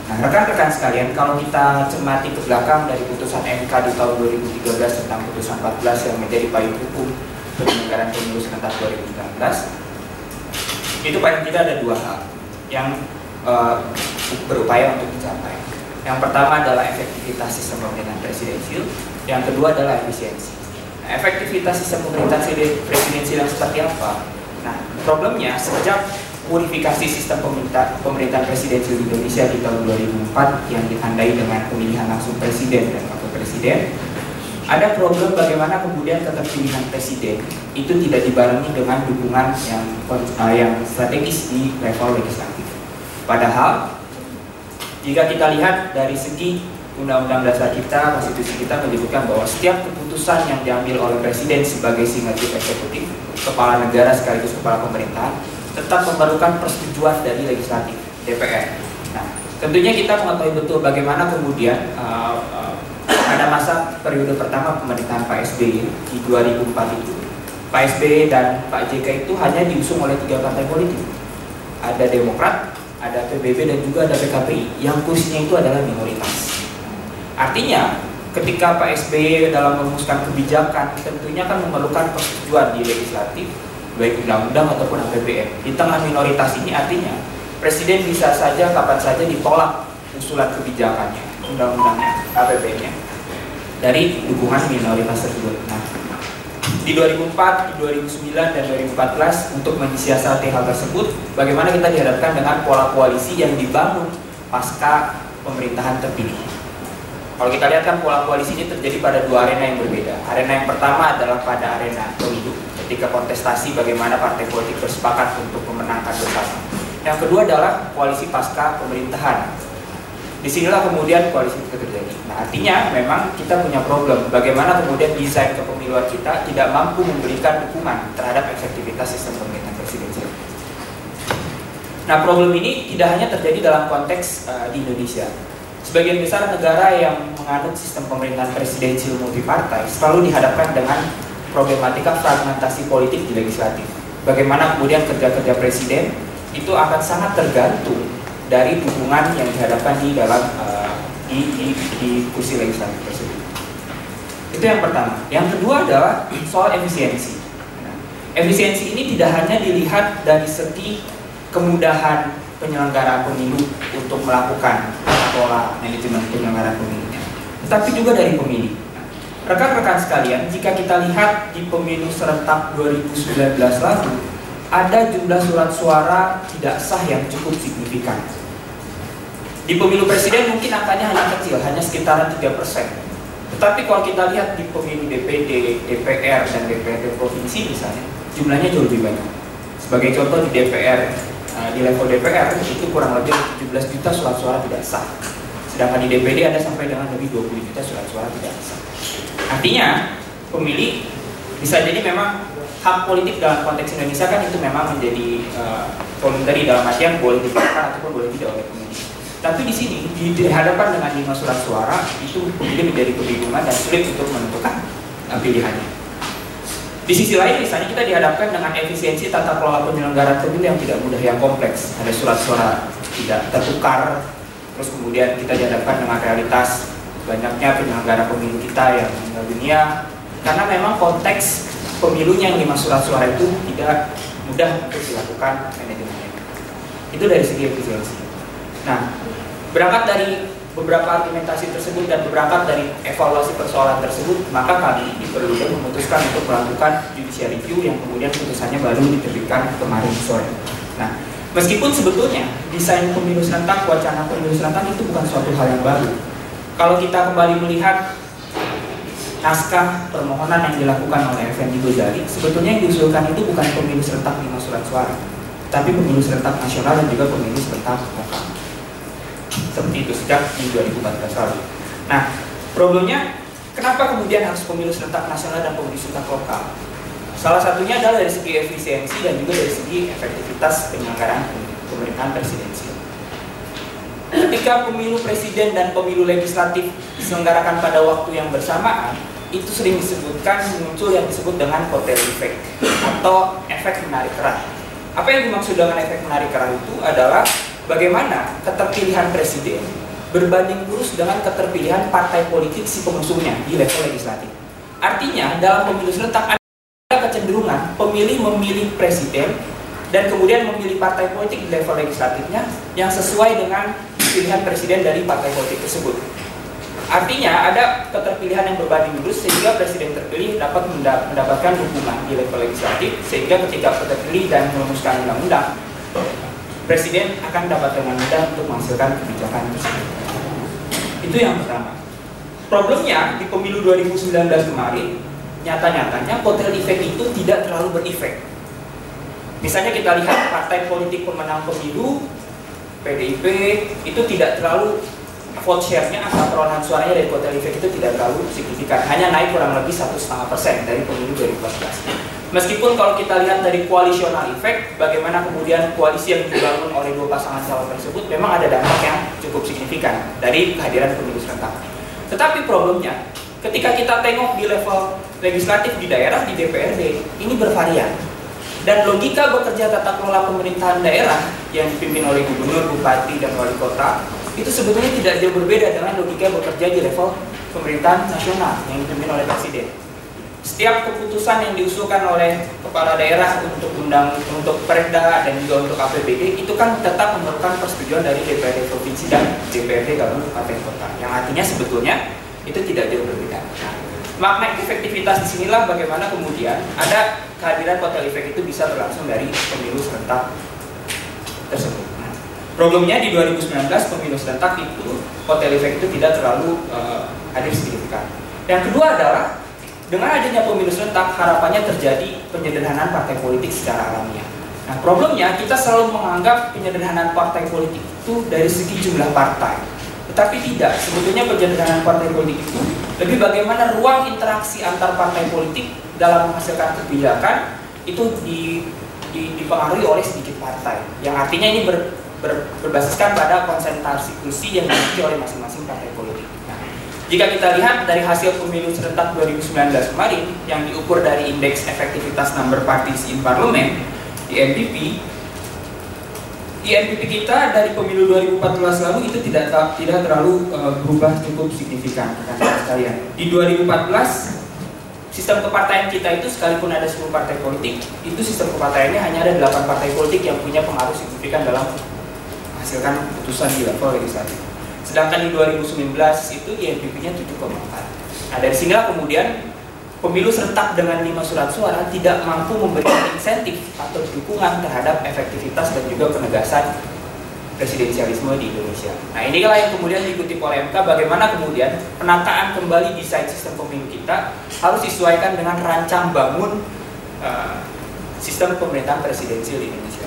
Nah, rekan-rekan sekalian, kalau kita cermati ke belakang dari putusan MK di tahun 2013 tentang putusan 14 yang menjadi payung hukum penyelenggaraan pemilu serentak 2019, itu paling tidak ada dua hal yang uh, berupaya untuk dicapai. Yang pertama adalah efektivitas sistem pemerintahan presidensial, yang kedua adalah efisiensi. Nah, efektivitas sistem pemerintahan presidensial yang seperti apa? Nah, problemnya sejak purifikasi sistem pemerintah, pemerintahan presidensial di Indonesia di tahun 2004 yang ditandai dengan pemilihan langsung presiden dan wakil presiden ada problem bagaimana kemudian keterpilihan presiden itu tidak dibarengi dengan dukungan yang uh, yang strategis di level legislatif. Padahal jika kita lihat dari segi undang-undang dasar kita, konstitusi kita menyebutkan bahwa setiap keputusan yang diambil oleh presiden sebagai singatif eksekutif, kepala negara sekaligus kepala pemerintahan tetap memerlukan persetujuan dari legislatif DPR. Nah, tentunya kita mengetahui betul bagaimana kemudian uh, uh, pada masa periode pertama pemerintahan Pak SBY di 2004 itu, Pak SBY dan Pak JK itu hanya diusung oleh tiga partai politik. Ada Demokrat, ada PBB dan juga ada PKPI yang kursinya itu adalah minoritas. Artinya ketika Pak SBY dalam merumuskan kebijakan tentunya kan memerlukan persetujuan di legislatif baik undang-undang ataupun APBN. Di tengah minoritas ini artinya presiden bisa saja kapan saja ditolak usulan kebijakannya, undang-undangnya, APBN-nya dari dukungan minoritas tersebut. Nah, di 2004, di 2009, dan 2014 untuk mensiasati hal tersebut, bagaimana kita dihadapkan dengan pola koalisi yang dibangun pasca pemerintahan terpilih. Kalau kita lihat kan pola koalisi ini terjadi pada dua arena yang berbeda. Arena yang pertama adalah pada arena pemilu, ketika kontestasi bagaimana partai politik bersepakat untuk memenangkan bersama. Yang kedua adalah koalisi pasca pemerintahan. Di sinilah kemudian koalisi itu terjadi. Nah artinya memang kita punya problem bagaimana kemudian desain kepemiluan kita tidak mampu memberikan dukungan terhadap efektivitas sistem pemerintahan presidensial. Nah problem ini tidak hanya terjadi dalam konteks uh, di Indonesia. Sebagian besar negara yang menganut sistem pemerintahan presidensial multipartai selalu dihadapkan dengan problematika fragmentasi politik di legislatif. Bagaimana kemudian kerja-kerja presiden itu akan sangat tergantung dari dukungan yang dihadapkan di dalam uh, di, di, di kursi legislatif tersebut. Itu yang pertama. Yang kedua adalah soal efisiensi. Efisiensi ini tidak hanya dilihat dari segi kemudahan penyelenggaraan pemilu untuk melakukan pola manajemen penyelenggaraan pemilunya, tetapi juga dari pemilih. Rekan-rekan sekalian, jika kita lihat di pemilu serentak 2019 lalu, ada jumlah surat suara tidak sah yang cukup signifikan. Di pemilu presiden mungkin angkanya hanya kecil, hanya sekitaran 3%. Tetapi kalau kita lihat di pemilu DPD, DPR, dan DPRD provinsi misalnya, jumlahnya jauh lebih banyak. Sebagai contoh di DPR, eh, di level DPR itu kurang lebih 17 juta surat suara tidak sah. Sedangkan di DPD ada sampai dengan lebih 20 juta surat suara tidak sah. Artinya pemilih bisa jadi memang hak politik dalam konteks Indonesia kan itu memang menjadi uh, voluntary dalam artian boleh diberikan ataupun boleh tidak oleh pemilih. Tapi di sini dihadapkan dengan lima surat suara itu pemilih menjadi kebingungan dan sulit untuk menentukan uh, pilihannya. Di sisi lain misalnya kita dihadapkan dengan efisiensi tata kelola penyelenggaraan pemilu yang tidak mudah yang kompleks. Ada surat suara tidak tertukar, terus kemudian kita dihadapkan dengan realitas banyaknya penyelenggara pemilu kita yang meninggal dunia karena memang konteks pemilunya yang lima surat suara itu tidak mudah untuk dilakukan manajemennya. Itu dari segi efisiensi. Nah, berangkat dari beberapa argumentasi tersebut dan berangkat dari evaluasi persoalan tersebut, maka kami di Perludem memutuskan untuk melakukan judicial review yang kemudian putusannya baru diterbitkan kemarin sore. Nah, meskipun sebetulnya desain pemilu serentak, wacana pemilu serentak itu bukan suatu hal yang baru, kalau kita kembali melihat naskah permohonan yang dilakukan oleh Effendi Ghazali, sebetulnya yang diusulkan itu bukan pemilu serentak lima surat suara, tapi pemilu serentak nasional dan juga pemilu serentak lokal. Seperti itu sejak di 2014 lalu. Nah, problemnya kenapa kemudian harus pemilu serentak nasional dan pemilu serentak lokal? Salah satunya adalah dari segi efisiensi dan juga dari segi efektivitas penyelenggaraan pemerintahan presidensial. Ketika pemilu presiden dan pemilu legislatif diselenggarakan pada waktu yang bersamaan, itu sering disebutkan muncul yang disebut dengan kotel effect atau efek menarik keran. Apa yang dimaksud dengan efek menarik keran itu adalah bagaimana keterpilihan presiden berbanding lurus dengan keterpilihan partai politik si pengusungnya di level legislatif. Artinya dalam pemilu serentak ada kecenderungan pemilih memilih presiden dan kemudian memilih partai politik di level legislatifnya yang sesuai dengan pilihan presiden dari partai politik tersebut. Artinya ada keterpilihan yang berbanding lurus sehingga presiden terpilih dapat mendapatkan dukungan di level legislatif sehingga ketika terpilih dan merumuskan undang-undang presiden akan dapat dengan mudah untuk menghasilkan kebijakan tersebut. Itu yang pertama. Problemnya di pemilu 2019 kemarin nyata-nyatanya kotel efek itu tidak terlalu berefek. Misalnya kita lihat partai politik pemenang pemilu PDIP itu tidak terlalu vote share-nya atau perolehan suaranya dari kotel efek itu tidak terlalu signifikan, hanya naik kurang lebih satu setengah persen dari pemilu 2014. Meskipun kalau kita lihat dari koalisional efek, bagaimana kemudian koalisi yang dibangun oleh dua pasangan calon tersebut, memang ada dampak yang cukup signifikan dari kehadiran pemilu serentak. Tetapi problemnya, ketika kita tengok di level legislatif di daerah di DPRD, ini bervarian. Dan logika bekerja tata kelola pemerintahan daerah yang dipimpin oleh gubernur, bupati, dan wali kota itu sebetulnya tidak jauh berbeda dengan logika bekerja di level pemerintahan nasional yang dipimpin oleh presiden. Setiap keputusan yang diusulkan oleh kepala daerah untuk undang untuk perda dan juga untuk APBD itu kan tetap memerlukan persetujuan dari DPRD provinsi dan DPRD kabupaten kota. Yang artinya sebetulnya itu tidak jauh berbeda. Nah, makna efektivitas di sinilah bagaimana kemudian ada kehadiran kotel efek itu bisa berlangsung dari pemilu serentak tersebut. Problemnya di 2019 pemilu serentak itu hotel efek itu tidak terlalu uh, hadir signifikan. Yang kedua adalah dengan adanya pemilu serentak harapannya terjadi penyederhanaan partai politik secara alamiah. Nah problemnya kita selalu menganggap penyederhanaan partai politik itu dari segi jumlah partai. Tetapi tidak, sebetulnya penyederhanaan partai politik itu lebih bagaimana ruang interaksi antar partai politik dalam menghasilkan kebijakan itu di, di, dipengaruhi oleh sedikit partai. Yang artinya ini ber, ber, berbasiskan pada konsentrasi kursi yang dimiliki oleh masing-masing partai politik. Jika kita lihat dari hasil pemilu serentak 2019 kemarin yang diukur dari indeks efektivitas number parties in parliament di NPP, di NPP kita dari pemilu 2014 lalu itu tidak tidak terlalu uh, berubah cukup signifikan rekan sekalian. Di 2014 sistem kepartaian kita itu sekalipun ada 10 partai politik, itu sistem kepartaiannya hanya ada 8 partai politik yang punya pengaruh signifikan dalam menghasilkan keputusan di level legislatif. Sedangkan di 2019 itu INPP-nya 7,4. Nah dari sinilah kemudian pemilu serentak dengan 5 surat suara tidak mampu memberikan insentif atau dukungan terhadap efektivitas dan juga penegasan presidensialisme di Indonesia. Nah inilah yang kemudian diikuti oleh MK bagaimana kemudian penataan kembali desain sistem pemilu kita harus disesuaikan dengan rancang bangun uh, sistem pemerintahan presidensial di Indonesia.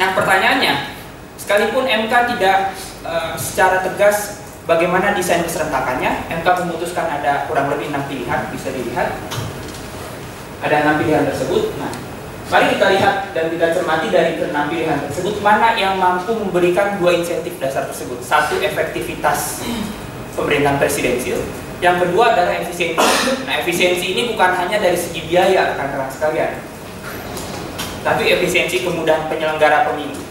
Nah pertanyaannya, Sekalipun MK tidak uh, secara tegas bagaimana desain keserentakannya, MK memutuskan ada kurang lebih enam pilihan, bisa dilihat. Ada enam pilihan tersebut. Nah, mari kita lihat dan kita cermati dari enam pilihan tersebut mana yang mampu memberikan dua insentif dasar tersebut. Satu, efektivitas pemerintahan presidensial. Yang kedua adalah efisiensi. Nah, efisiensi ini bukan hanya dari segi biaya rekan-rekan sekalian, tapi efisiensi kemudahan penyelenggara pemilu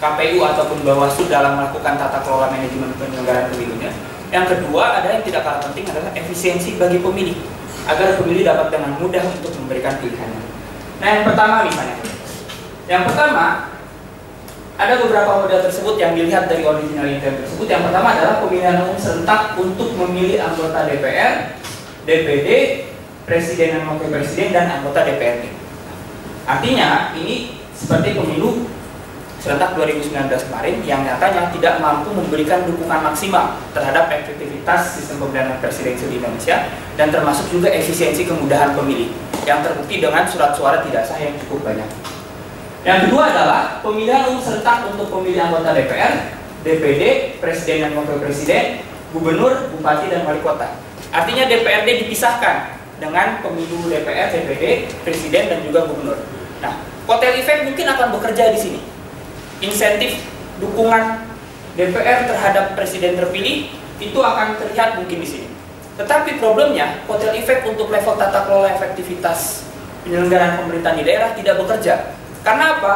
KPU ataupun Bawaslu dalam melakukan tata kelola manajemen penyelenggaraan pemilunya. Yang kedua adalah yang tidak kalah penting adalah efisiensi bagi pemilih agar pemilih dapat dengan mudah untuk memberikan pilihannya. Nah yang pertama misalnya, yang pertama ada beberapa model tersebut yang dilihat dari original intent tersebut. Yang pertama adalah pemilihan umum serentak untuk memilih anggota DPR, DPD, presiden dan wakil presiden dan anggota DPRD. Artinya ini seperti pemilu serentak 2019 kemarin yang nyatanya tidak mampu memberikan dukungan maksimal terhadap efektivitas sistem pemilihan presidensial di Indonesia dan termasuk juga efisiensi kemudahan pemilih yang terbukti dengan surat suara tidak sah yang cukup banyak. Yang kedua adalah pemilihan umum serentak untuk pemilihan anggota DPR DPD, presiden dan wakil presiden, gubernur, bupati dan wali kota. Artinya DPRD dipisahkan dengan pemilu DPR, DPD, presiden dan juga gubernur. Nah, kotel efek mungkin akan bekerja di sini. Insentif dukungan DPR terhadap presiden terpilih itu akan terlihat mungkin di sini. Tetapi problemnya, kotel efek untuk level tata kelola efektivitas penyelenggaraan pemerintahan di daerah tidak bekerja. Karena apa?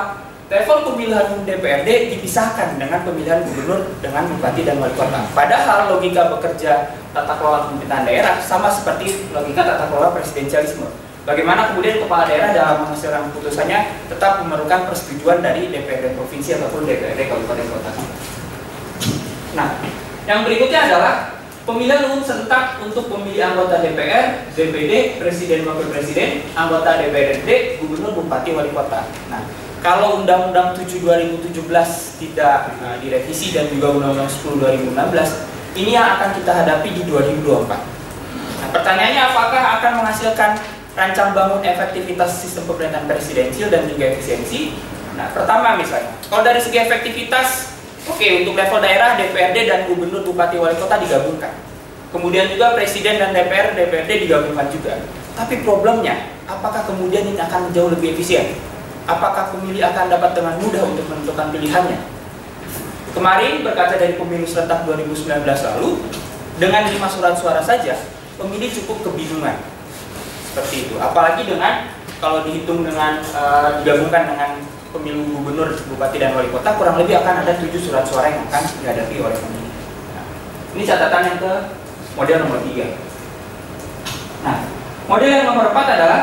Level pemilihan DPRD dipisahkan dengan pemilihan gubernur dengan bupati dan wali kota. Padahal logika bekerja tata kelola pemerintahan daerah sama seperti logika tata kelola presidensialisme. Bagaimana kemudian kepala daerah dalam menghasilkan putusannya tetap memerlukan persetujuan dari DPRD provinsi ataupun DPRD kabupaten kota. Nah, yang berikutnya adalah pemilihan umum serentak untuk pemilih anggota DPR, DPD, presiden wakil presiden, anggota DPRD, gubernur, bupati, wali kota. Nah, kalau Undang-Undang 7 2017 tidak uh, direvisi dan juga Undang-Undang 10 2016, ini yang akan kita hadapi di 2024. Nah, pertanyaannya apakah akan menghasilkan rancang bangun efektivitas sistem pemerintahan presidensial dan juga efisiensi. Nah, pertama misalnya, kalau dari segi efektivitas, oke okay, untuk level daerah DPRD dan gubernur, bupati, wali kota digabungkan. Kemudian juga presiden dan DPR, DPRD digabungkan juga. Tapi problemnya, apakah kemudian ini akan jauh lebih efisien? Apakah pemilih akan dapat dengan mudah untuk menentukan pilihannya? Kemarin berkaca dari pemilu serentak 2019 lalu, dengan lima surat suara saja, pemilih cukup kebingungan seperti itu. Apalagi dengan kalau dihitung dengan uh, digabungkan dengan pemilu gubernur, bupati dan wali kota kurang lebih akan ada tujuh surat suara yang akan dihadapi oleh pemilih. Nah, ini catatan yang ke model nomor tiga. Nah, model yang nomor empat adalah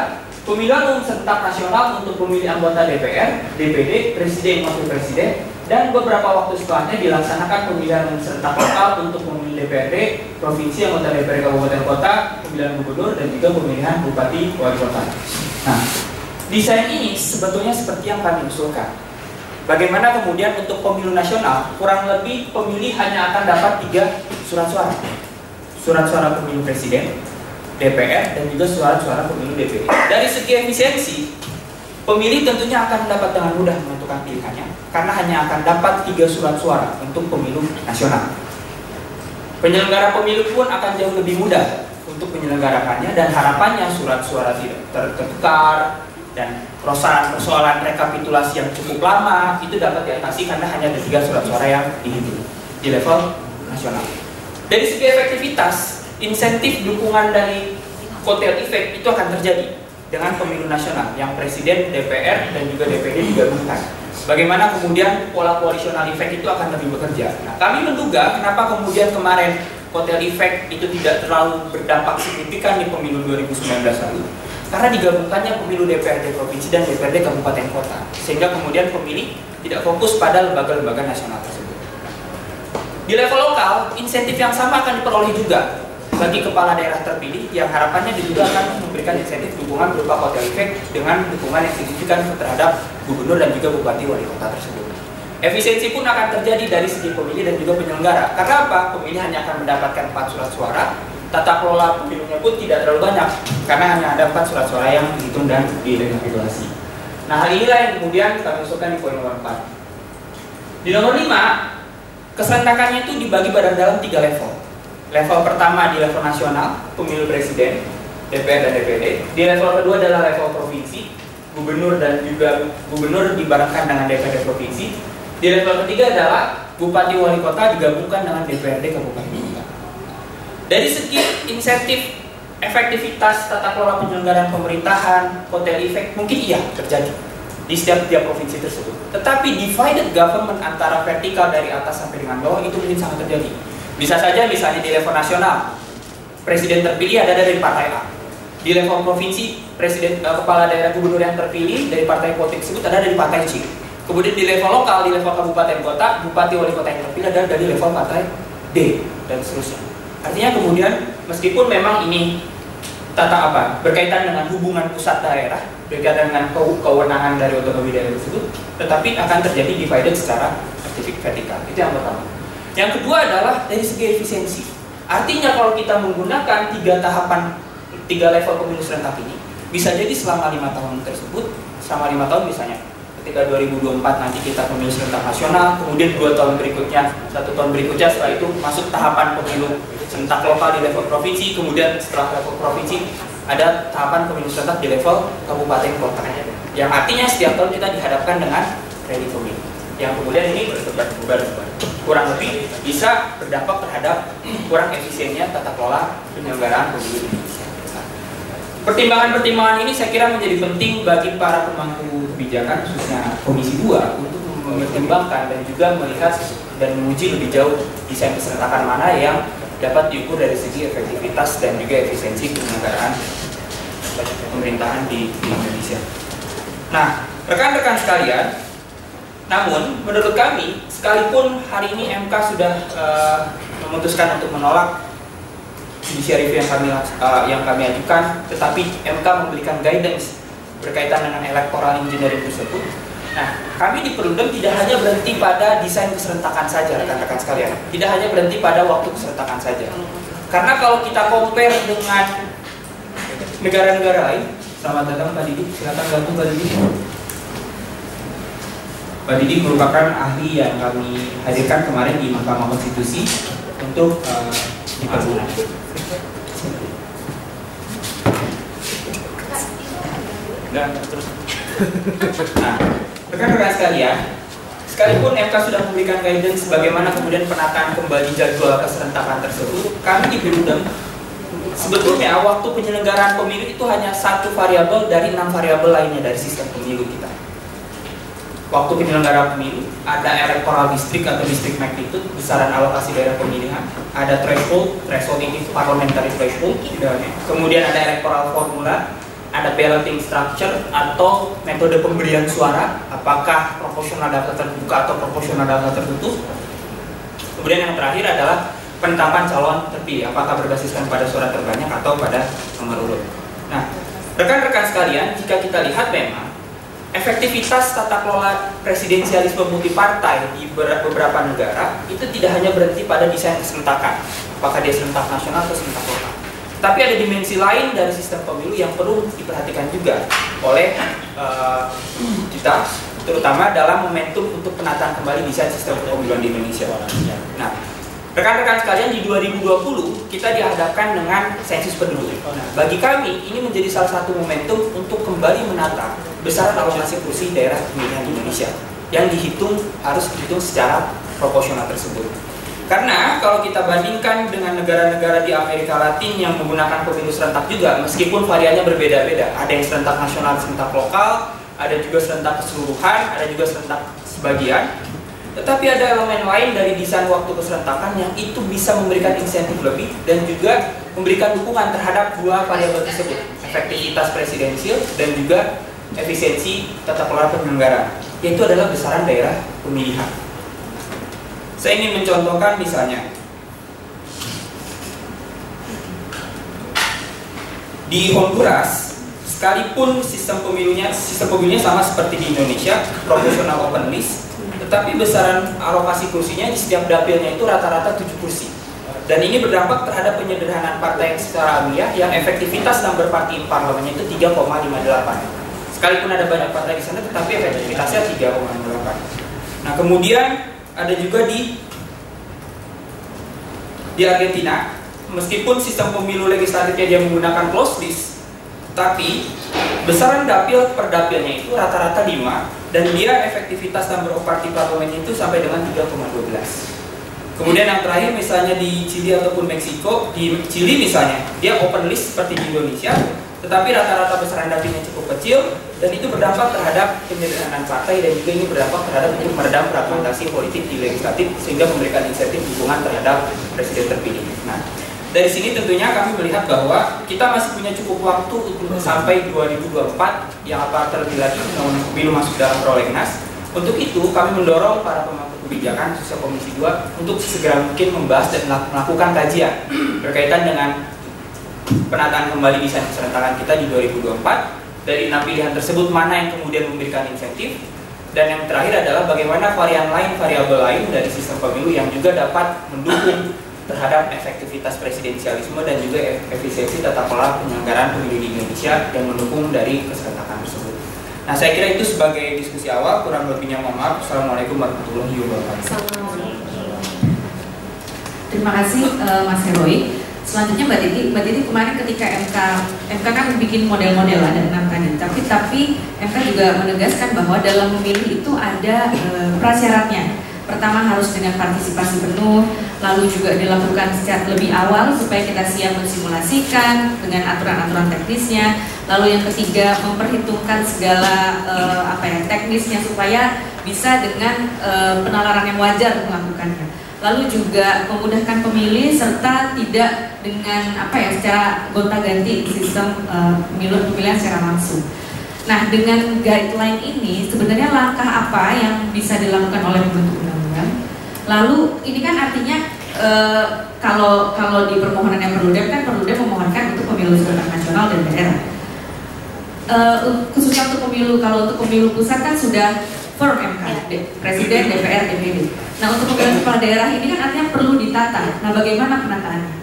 pemilihan umum serentak nasional untuk pemilih anggota DPR, DPD, presiden, wakil presiden, dan beberapa waktu setelahnya dilaksanakan pemilihan serentak lokal untuk pemilih DPRD, provinsi, anggota DPRD kabupaten kota, pemilihan gubernur, dan juga pemilihan bupati wali kota. Nah, desain ini sebetulnya seperti yang kami usulkan. Bagaimana kemudian untuk pemilu nasional, kurang lebih pemilih hanya akan dapat tiga surat suara. Surat suara pemilu presiden, DPR, dan juga surat-suara pemilu DPD. Dari segi efisiensi, Pemilih tentunya akan dapat dengan mudah menentukan pilihannya karena hanya akan dapat tiga surat suara untuk pemilu nasional. Penyelenggara pemilu pun akan jauh lebih mudah untuk menyelenggarakannya dan harapannya surat suara tidak tertukar dan persoalan-persoalan rekapitulasi yang cukup lama itu dapat diatasi karena hanya ada tiga surat suara yang dihitung di level nasional. Dari segi efektivitas, insentif dukungan dari kotel efek itu akan terjadi dengan pemilu nasional yang presiden, DPR, dan juga DPD digabungkan. Bagaimana kemudian pola koalisional efek itu akan lebih bekerja. Nah, kami menduga kenapa kemudian kemarin kotel efek itu tidak terlalu berdampak signifikan di pemilu 2019 lalu. Karena digabungkannya pemilu DPRD provinsi dan DPRD kabupaten kota, sehingga kemudian pemilih tidak fokus pada lembaga-lembaga nasional tersebut. Di level lokal, insentif yang sama akan diperoleh juga, bagi kepala daerah terpilih yang harapannya juga akan memberikan insentif dukungan berupa hotel efek dengan dukungan yang signifikan terhadap gubernur dan juga bupati wali kota tersebut. Efisiensi pun akan terjadi dari segi pemilih dan juga penyelenggara. Karena apa? Pemilih hanya akan mendapatkan 4 surat suara, tata kelola pemilunya pun tidak terlalu banyak karena hanya ada 4 surat suara yang dihitung dan direkapitulasi. Nah, hal inilah yang kemudian kami usulkan di poin nomor 4. Di nomor 5, keserentakannya itu dibagi pada dalam tiga level. Level pertama di level nasional, pemilu presiden, DPR dan DPD. Di level kedua adalah level provinsi, gubernur dan juga gubernur dibarengkan dengan DPRD provinsi. Di level ketiga adalah bupati wali kota digabungkan dengan DPRD kabupaten kota. Dari segi insentif efektivitas tata kelola penyelenggaraan pemerintahan, hotel efek mungkin iya terjadi di setiap tiap provinsi tersebut. Tetapi divided government antara vertikal dari atas sampai dengan bawah itu mungkin sangat terjadi bisa saja misalnya di level nasional, presiden terpilih ada dari partai A. Di level provinsi, presiden uh, kepala daerah gubernur yang terpilih dari partai politik tersebut ada dari partai C. Kemudian di level lokal, di level kabupaten kota, bupati wali kota yang terpilih ada dari level partai D dan seterusnya. Artinya kemudian meskipun memang ini tata apa berkaitan dengan hubungan pusat daerah, berkaitan dengan kewenangan dari otonomi daerah tersebut, tetapi akan terjadi divided secara vertikal. Itu yang pertama. Yang kedua adalah dari segi efisiensi. Artinya kalau kita menggunakan tiga tahapan, tiga level pemilu serentak ini, bisa jadi selama lima tahun tersebut, selama lima tahun misalnya, ketika 2024 nanti kita pemilu serentak nasional, kemudian dua tahun berikutnya, satu tahun berikutnya setelah itu masuk tahapan pemilu serentak lokal di level provinsi, kemudian setelah level provinsi ada tahapan pemilu serentak di level kabupaten kota. Yang artinya setiap tahun kita dihadapkan dengan ready pemilu. Yang kemudian ini berdebat kurang lebih bisa berdampak terhadap kurang efisiennya tata kelola penyelenggaraan pemilu Indonesia. Pertimbangan-pertimbangan ini saya kira menjadi penting bagi para pemangku kebijakan khususnya Komisi 2 untuk mempertimbangkan dan juga melihat dan menguji lebih jauh desain keserentakan mana yang dapat diukur dari segi efektivitas dan juga efisiensi penyelenggaraan pemerintahan di, di Indonesia. Nah, rekan-rekan sekalian, namun menurut kami, sekalipun hari ini MK sudah uh, memutuskan untuk menolak judicial review yang kami uh, yang kami ajukan, tetapi MK memberikan guidance berkaitan dengan electoral engineering tersebut. Nah, kami di Perludem tidak hanya berhenti pada desain keserentakan saja, rekan-rekan sekalian. Tidak hanya berhenti pada waktu keserentakan saja. Karena kalau kita compare dengan negara-negara lain, selamat datang Pak Didi, silakan gabung Pak Didi. Pak Didi merupakan ahli yang kami hadirkan kemarin di Mahkamah Konstitusi untuk uh, dipergunakan. Nah, terus. Nah, rekan-rekan sekalian, sekalipun MK sudah memberikan guidance bagaimana kemudian penataan kembali jadwal keserentakan tersebut, kami di Perludem sebetulnya waktu penyelenggaraan pemilu itu hanya satu variabel dari enam variabel lainnya dari sistem pemilu kita. Waktu penyelenggaraan pemilu, ada electoral district atau district magnitude, besaran alokasi daerah pemilihan, ada threshold, threshold ini parliamentary threshold, kemudian ada electoral formula, ada balloting structure atau metode pemberian suara apakah proporsional data terbuka atau proporsional data tertutup. Kemudian yang terakhir adalah penetapan calon terpilih apakah berbasiskan pada suara terbanyak atau pada nomor urut. Nah rekan-rekan sekalian jika kita lihat memang efektivitas tata kelola presidensialisme multipartai di beberapa negara itu tidak hanya berhenti pada desain keserentakan apakah dia serentak nasional atau serentak lokal tapi ada dimensi lain dari sistem pemilu yang perlu diperhatikan juga oleh uh, kita, terutama dalam momentum untuk penataan kembali desain sistem pemilu di Indonesia. Nah, rekan-rekan sekalian di 2020 kita dihadapkan dengan sensus penduduk. Nah, bagi kami ini menjadi salah satu momentum untuk kembali menata besaran alokasi kursi daerah pemilihan Indonesia yang dihitung harus dihitung secara proporsional tersebut. Karena kalau kita bandingkan dengan negara-negara di Amerika Latin yang menggunakan pemilu serentak juga, meskipun variannya berbeda-beda, ada yang serentak nasional, serentak lokal, ada juga serentak keseluruhan, ada juga serentak sebagian. Tetapi ada elemen lain dari desain waktu keserentakan yang itu bisa memberikan insentif lebih dan juga memberikan dukungan terhadap dua variabel tersebut, efektivitas presidensial dan juga efisiensi tata kelola penyelenggara, yaitu adalah besaran daerah pemilihan. Saya ingin mencontohkan misalnya. Di Honduras sekalipun sistem pemilunya sistem pemilunya sama seperti di Indonesia proporsional open list tetapi besaran alokasi kursinya di setiap dapilnya itu rata-rata 7 kursi. Dan ini berdampak terhadap penyederhanaan partai secara alamiah yang efektivitas number in parlemennya itu 3,58 sekalipun ada banyak partai di sana tetapi efektivitasnya 3,58 nah kemudian ada juga di di Argentina. Meskipun sistem pemilu legislatifnya dia menggunakan close list tapi besaran dapil per dapilnya itu rata-rata 5 dan dia efektivitas number of party parlemen itu sampai dengan 3,12 kemudian yang terakhir misalnya di Chili ataupun Meksiko di Chili misalnya dia open list seperti di Indonesia tetapi rata-rata besaran dapilnya cukup kecil dan itu berdampak terhadap penyederhanaan partai dan juga ini berdampak terhadap untuk meredam fragmentasi politik di legislatif sehingga memberikan insentif dukungan terhadap presiden terpilih. Nah, dari sini tentunya kami melihat bahwa kita masih punya cukup waktu untuk sampai 2024 yang apa terlebih lagi undang pemilu masuk dalam prolegnas. Untuk itu kami mendorong para pemangku kebijakan khususnya Komisi 2 untuk segera mungkin membahas dan melakukan kajian berkaitan dengan penataan kembali desain keserentakan kita di 2024 dari enam pilihan tersebut mana yang kemudian memberikan insentif dan yang terakhir adalah bagaimana varian lain variabel lain dari sistem pemilu yang juga dapat mendukung terhadap efektivitas presidensialisme dan juga efisiensi tata kelola penyelenggaraan pemilu di Indonesia yang mendukung dari keserentakan tersebut. Nah, saya kira itu sebagai diskusi awal, kurang lebihnya mohon maaf. Assalamualaikum warahmatullahi wabarakatuh. Terima kasih uh, Mas Heroi. Selanjutnya Mbak Titi, Mbak Titi kemarin ketika MK MK kan bikin model-model ada enam kandidat, tapi tapi MK juga menegaskan bahwa dalam memilih itu ada uh, prasyaratnya. Pertama harus dengan partisipasi penuh, lalu juga dilakukan sejak lebih awal supaya kita siap mensimulasikan dengan aturan-aturan teknisnya. Lalu yang ketiga memperhitungkan segala uh, apa ya teknisnya supaya bisa dengan uh, penalaran yang wajar melakukannya. Lalu juga memudahkan pemilih serta tidak dengan apa ya secara gonta-ganti sistem uh, pemilu pemilihan secara langsung. Nah, dengan guideline ini sebenarnya langkah apa yang bisa dilakukan oleh pembentuk undang-undang? Lalu ini kan artinya e, kalau kalau di permohonan yang Perludem kan Perludem memohonkan untuk pemilu serentak nasional dan daerah. E, khususnya untuk pemilu kalau untuk pemilu pusat kan sudah firm MK, Presiden, DPR, DPD. Nah untuk pemilihan kepala daerah ini kan artinya perlu ditata. Nah bagaimana penataannya?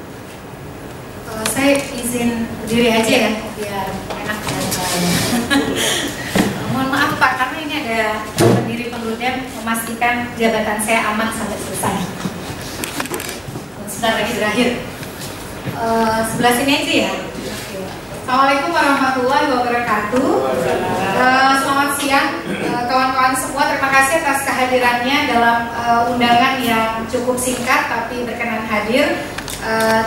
Uh, saya izin berdiri aja ya, biar enak Mohon maaf Pak, karena ini ada pendiri Perludem memastikan jabatan saya aman sampai selesai. Sebentar lagi berakhir. Uh, sebelah sini aja ya. Assalamualaikum warahmatullahi wabarakatuh. Uh, selamat siang kawan-kawan uh, semua. Terima kasih atas kehadirannya dalam uh, undangan yang cukup singkat tapi berkenan hadir.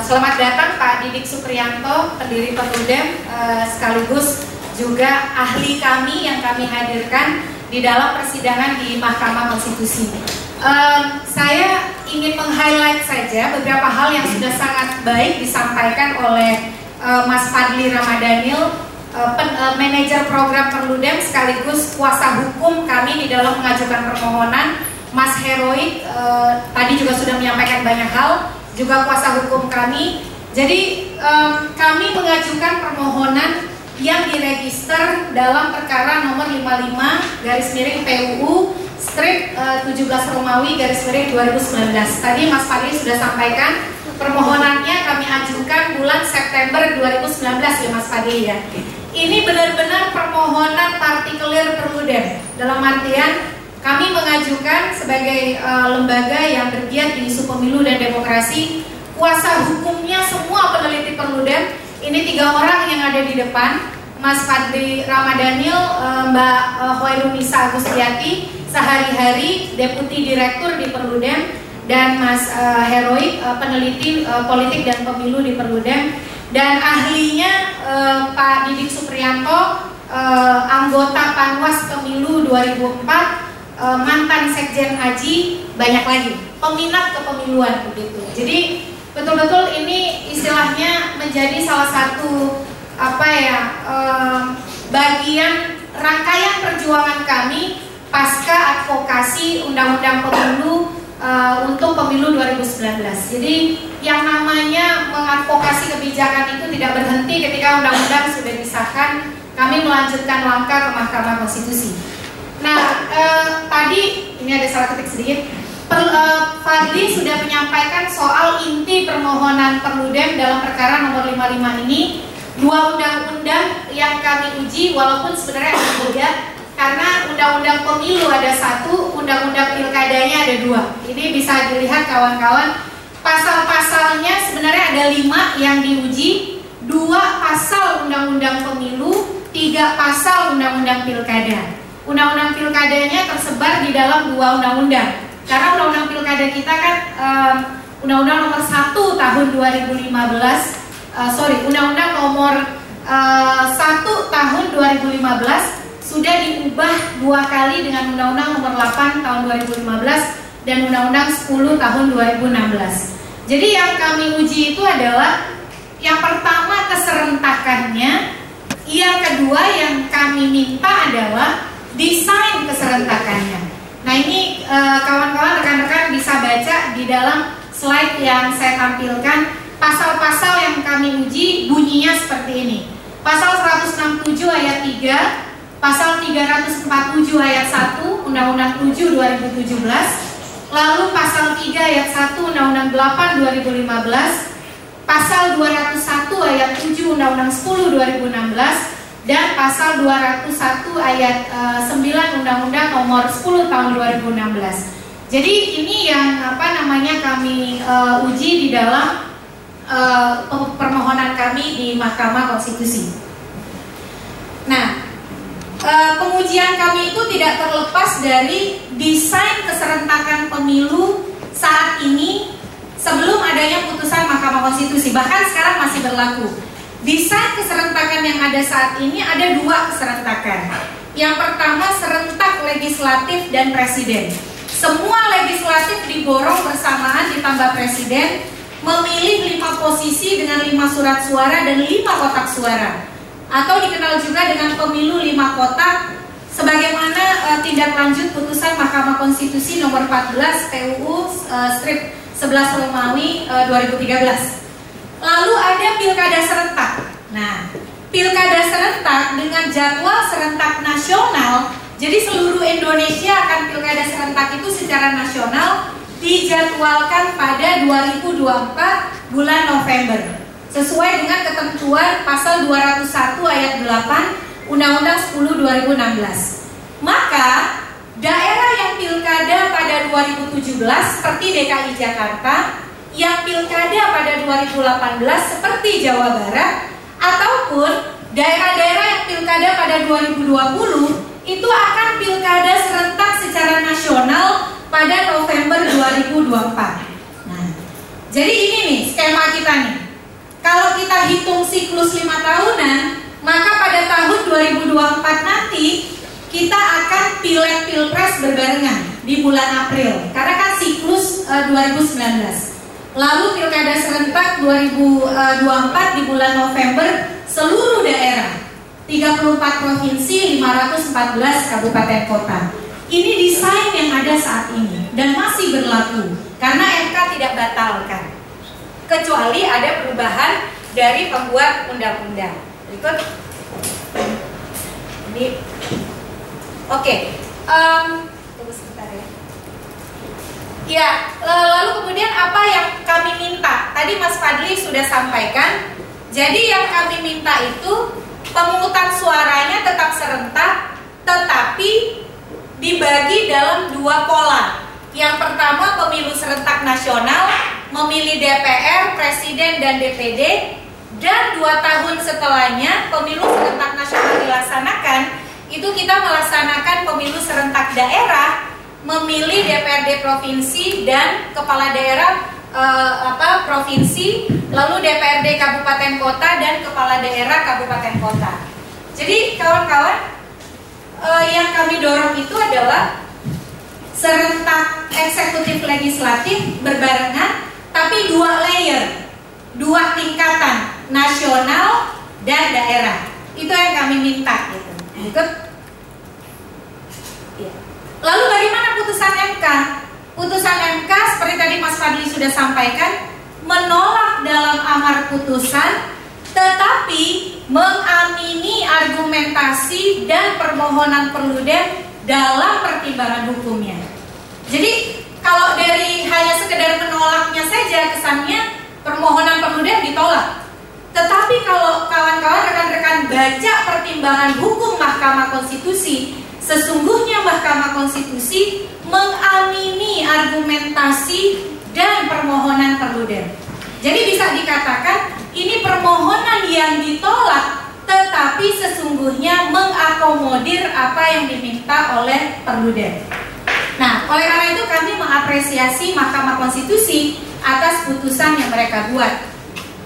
Selamat datang Pak Didik Supriyanto, pendiri Perludem, sekaligus juga ahli kami yang kami hadirkan di dalam persidangan di Mahkamah Konstitusi. Saya ingin meng-highlight saja beberapa hal yang sudah sangat baik disampaikan oleh uh, Mas Fadli Ramadhanil, uh, uh, manajer program Perludem sekaligus kuasa hukum kami di dalam mengajukan permohonan. Mas Heroik uh, tadi juga sudah menyampaikan banyak hal, juga kuasa hukum kami. Jadi um, kami mengajukan permohonan yang diregister dalam perkara nomor 55 garis miring PUU strip uh, 17 Romawi garis miring 2019. Tadi Mas Fadli sudah sampaikan permohonannya kami ajukan bulan September 2019 ya Mas Fadli ya. Ini benar-benar permohonan partikelir perludem dalam artian kami mengajukan sebagai uh, lembaga yang bergiat di isu pemilu dan demokrasi kuasa hukumnya semua peneliti perludem ini tiga orang yang ada di depan, Mas Fadli Ramadhanil, eh, Mbak eh, Hoirunisa Agustiati, sehari-hari Deputi Direktur di Perludem, dan Mas eh, Heroik, peneliti politik dan pemilu di Perludem, dan ahlinya Pak Didik Supriyanto, anggota Panwas Pemilu 2004, mantan Sekjen Haji, banyak lagi, peminat kepemiluan begitu. Jadi betul-betul ini istilahnya menjadi salah satu apa ya eh, bagian rangkaian perjuangan kami pasca advokasi undang-undang pemilu eh, untuk pemilu 2019. Jadi yang namanya mengadvokasi kebijakan itu tidak berhenti ketika undang-undang sudah disahkan, kami melanjutkan langkah ke Mahkamah Konstitusi. Nah, eh, tadi ini ada salah ketik sedikit per, uh, Fadli sudah menyampaikan soal inti permohonan Perludem dalam perkara nomor 55 ini dua undang-undang yang kami uji walaupun sebenarnya berbeda karena undang-undang pemilu ada satu, undang-undang pilkadanya ada dua. Ini bisa dilihat kawan-kawan pasal-pasalnya sebenarnya ada lima yang diuji, dua pasal undang-undang pemilu, tiga pasal undang-undang pilkada. Undang-undang pilkadanya tersebar di dalam dua undang-undang karena undang-undang pilkada kita kan undang-undang um, nomor 1 tahun 2015 uh, sorry undang-undang nomor uh, 1 tahun 2015 sudah diubah dua kali dengan undang-undang nomor 8 tahun 2015 dan undang-undang 10 tahun 2016 jadi yang kami uji itu adalah yang pertama keserentakannya yang kedua yang kami minta adalah desain keserentakannya Nah ini eh, kawan-kawan rekan-rekan bisa baca di dalam slide yang saya tampilkan pasal-pasal yang kami uji bunyinya seperti ini. Pasal 167 ayat 3, pasal 347 ayat 1 Undang-Undang 7 2017, lalu pasal 3 ayat 1 Undang-Undang 8 2015, pasal 201 ayat 7 Undang-Undang 10 2016, dan pasal 201 ayat uh, eh, 9 Undang-Undang Nomor 10 Tahun 2016. Jadi ini yang apa namanya kami uh, uji di dalam uh, permohonan kami di Mahkamah Konstitusi. Nah, uh, pengujian kami itu tidak terlepas dari desain keserentakan pemilu saat ini sebelum adanya putusan Mahkamah Konstitusi. Bahkan sekarang masih berlaku. Desain keserentakan yang ada saat ini ada dua keserentakan. Yang pertama serentak legislatif dan presiden. Semua legislatif diborong bersamaan ditambah presiden memilih lima posisi dengan lima surat suara dan lima kotak suara atau dikenal juga dengan pemilu lima kotak sebagaimana uh, tindak lanjut putusan Mahkamah Konstitusi nomor 14 PUU uh, strip 11 Romawi uh, 2013. Lalu ada pilkada serentak. Nah, pilkada serentak dengan jadwal serentak nasional, jadi seluruh Indonesia akan pilkada serentak itu secara nasional dijadwalkan pada 2024 bulan November sesuai dengan ketentuan pasal 201 ayat 8 Undang-Undang 10 2016. Maka daerah yang pilkada pada 2017 seperti DKI Jakarta yang pilkada pada 2018 seperti Jawa Barat ataupun daerah-daerah yang pilkada pada 2020 itu akan pilkada serentak secara nasional pada November 2024. Nah, jadi ini nih skema kita nih. Kalau kita hitung siklus lima tahunan, maka pada tahun 2024 nanti kita akan pileg pilpres berbarengan di bulan April karena kan siklus uh, eh, 2019. Lalu pilkada serentak 2024 di bulan November seluruh daerah 34 provinsi 514 kabupaten kota. Ini desain yang ada saat ini dan masih berlaku karena MK tidak batalkan. Kecuali ada perubahan dari pembuat undang-undang. Berikut. Ini Oke. Um, Ya, lalu kemudian apa yang kami minta? Tadi Mas Fadli sudah sampaikan. Jadi yang kami minta itu pemungutan suaranya tetap serentak, tetapi dibagi dalam dua pola. Yang pertama pemilu serentak nasional, memilih DPR, Presiden dan DPD, dan dua tahun setelahnya pemilu serentak nasional dilaksanakan, itu kita melaksanakan pemilu serentak daerah memilih DPRD provinsi dan kepala daerah eh, apa provinsi, lalu DPRD kabupaten kota dan kepala daerah kabupaten kota. Jadi kawan-kawan eh, yang kami dorong itu adalah serentak eksekutif legislatif berbarengan tapi dua layer, dua tingkatan nasional dan daerah. Itu yang kami minta gitu. Ikut Lalu bagaimana putusan MK? Putusan MK seperti tadi Mas Fadli sudah sampaikan menolak dalam amar putusan tetapi mengamini argumentasi dan permohonan perludem dalam pertimbangan hukumnya. Jadi kalau dari hanya sekedar menolaknya saja kesannya permohonan perludem ditolak. Tetapi kalau kawan-kawan rekan-rekan baca pertimbangan hukum Mahkamah Konstitusi Sesungguhnya Mahkamah Konstitusi mengamini argumentasi dan permohonan perludem. Jadi bisa dikatakan ini permohonan yang ditolak tetapi sesungguhnya mengakomodir apa yang diminta oleh perludem. Nah, oleh karena itu kami mengapresiasi Mahkamah Konstitusi atas putusan yang mereka buat.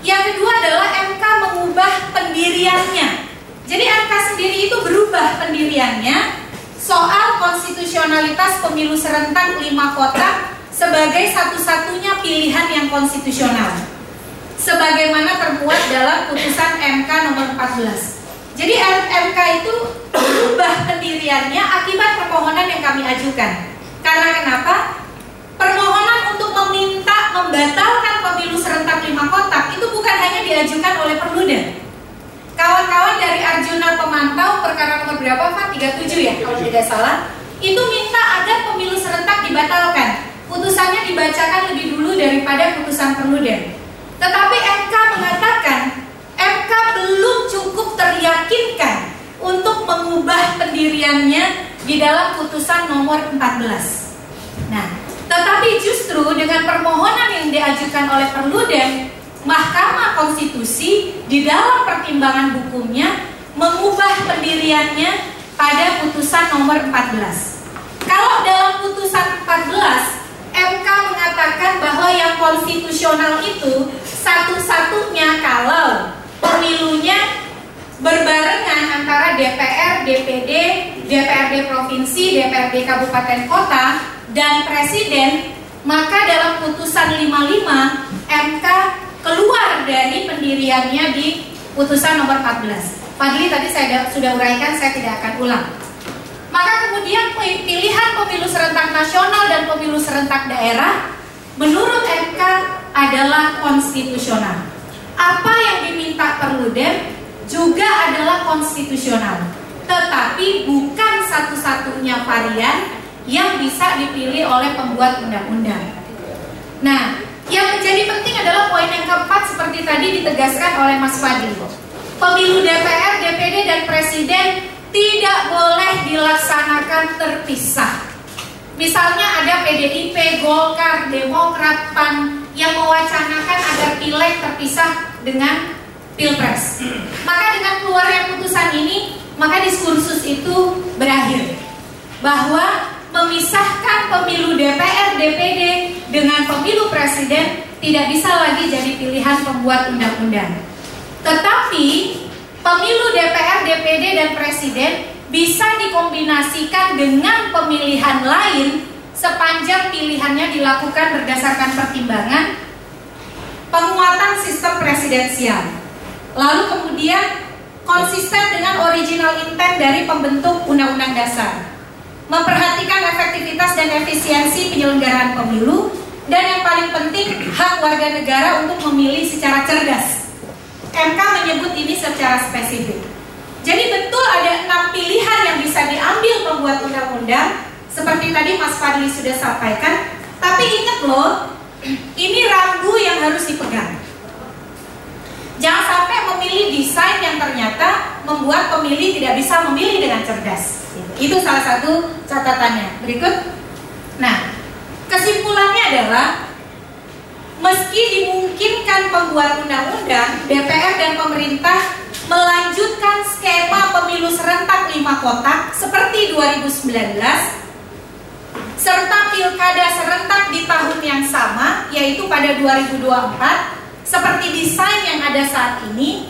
Yang kedua adalah MK mengubah pendiriannya. Jadi MK sendiri itu berubah pendiriannya soal konstitusionalitas pemilu serentak lima kota sebagai satu-satunya pilihan yang konstitusional sebagaimana termuat dalam putusan MK nomor 14. Jadi MK itu berubah pendiriannya akibat permohonan yang kami ajukan. Karena kenapa? Permohonan untuk meminta membatalkan pemilu serentak lima kotak itu bukan hanya diajukan oleh Perludem, Kawan-kawan dari Arjuna Pemantau perkara nomor berapa Pak? 37 ya kalau tidak salah. Itu minta agar pemilu serentak dibatalkan. Putusannya dibacakan lebih dulu daripada putusan Perludem. Tetapi MK mengatakan MK belum cukup teryakinkan untuk mengubah pendiriannya di dalam putusan nomor 14. Nah, tetapi justru dengan permohonan yang diajukan oleh Perludem, Mahkamah Konstitusi di dalam pertimbangan hukumnya mengubah pendiriannya pada putusan nomor 14. Kalau dalam putusan 14 MK mengatakan bahwa yang konstitusional itu satu-satunya kalau pemilunya berbarengan antara DPR, DPD, DPRD provinsi, DPRD kabupaten kota dan presiden, maka dalam putusan 55 MK keluar dari pendiriannya di putusan nomor 14. Fadli tadi saya sudah uraikan, saya tidak akan ulang. Maka kemudian pilihan pemilu serentak nasional dan pemilu serentak daerah menurut MK adalah konstitusional. Apa yang diminta Perludem juga adalah konstitusional, tetapi bukan satu-satunya varian yang bisa dipilih oleh pembuat undang-undang. Nah, yang menjadi penting adalah poin yang keempat seperti tadi ditegaskan oleh Mas Fadli. Pemilu DPR, DPD, dan Presiden tidak boleh dilaksanakan terpisah. Misalnya ada PDIP, Golkar, Demokrat, PAN yang mewacanakan agar pileg terpisah dengan pilpres. Maka dengan keluarnya putusan ini, maka diskursus itu berakhir bahwa memisahkan pemilu DPR, DPD dengan pemilu presiden tidak bisa lagi jadi pilihan pembuat undang-undang. Tetapi pemilu DPR, DPD dan presiden bisa dikombinasikan dengan pemilihan lain sepanjang pilihannya dilakukan berdasarkan pertimbangan penguatan sistem presidensial Lalu kemudian konsisten dengan original intent dari pembentuk undang-undang dasar. Memperhatikan efektivitas dan efisiensi penyelenggaraan pemilu dan yang paling penting hak warga negara untuk memilih secara cerdas. MK menyebut ini secara spesifik. Jadi betul ada enam pilihan yang bisa diambil pembuat undang-undang seperti tadi Mas Fadli sudah sampaikan. Tapi ingat loh, ini rambu yang harus dipegang. Jangan sampai memilih desain yang ternyata membuat pemilih tidak bisa memilih dengan cerdas. Itu salah satu catatannya. Berikut. Nah, kesimpulannya adalah meski dimungkinkan pembuat undang-undang, DPR dan pemerintah melanjutkan skema pemilu serentak lima kotak seperti 2019 serta pilkada serentak di tahun yang sama yaitu pada 2024 seperti desain yang ada saat ini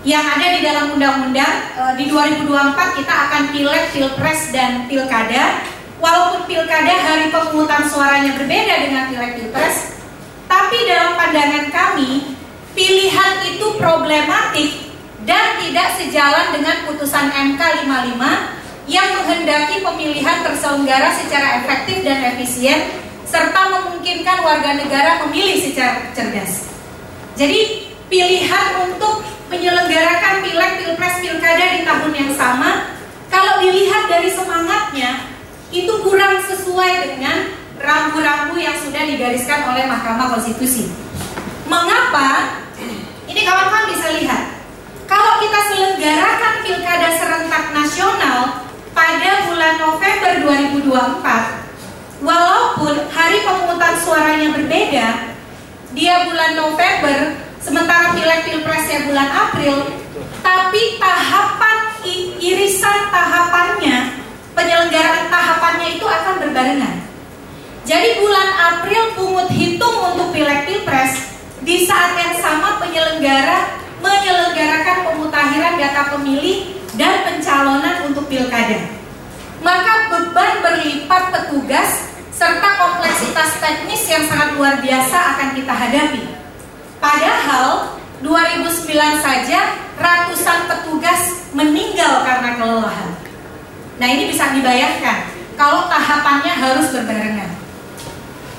yang ada di dalam undang-undang e, di 2024 kita akan pileg, pilpres dan pilkada. Walaupun pilkada hari pemungutan suaranya berbeda dengan pileg pilpres, tapi dalam pandangan kami pilihan itu problematik dan tidak sejalan dengan putusan MK 55 yang menghendaki pemilihan terselenggara secara efektif dan efisien serta memungkinkan warga negara memilih secara cerdas. Jadi pilihan untuk menyelenggarakan pileg, pilpres, pilkada di tahun yang sama, kalau dilihat dari semangatnya, itu kurang sesuai dengan rambu-rambu yang sudah digariskan oleh Mahkamah Konstitusi. Mengapa? Ini kawan-kawan bisa lihat. Kalau kita selenggarakan pilkada serentak nasional pada bulan November 2024, walaupun hari pemungutan suaranya berbeda, dia bulan November, sementara pileg pilpresnya bulan April, tapi tahapan irisan tahapannya, penyelenggaraan tahapannya itu akan berbarengan. Jadi bulan April pungut hitung untuk pileg pilpres, di saat yang sama penyelenggara menyelenggarakan pemutahiran data pemilih dan pencalonan untuk pilkada. Maka beban berlipat petugas serta kompleksitas teknis yang sangat luar biasa akan kita hadapi. Padahal 2009 saja ratusan petugas meninggal karena kelelahan. Nah ini bisa dibayangkan kalau tahapannya harus berbarengan.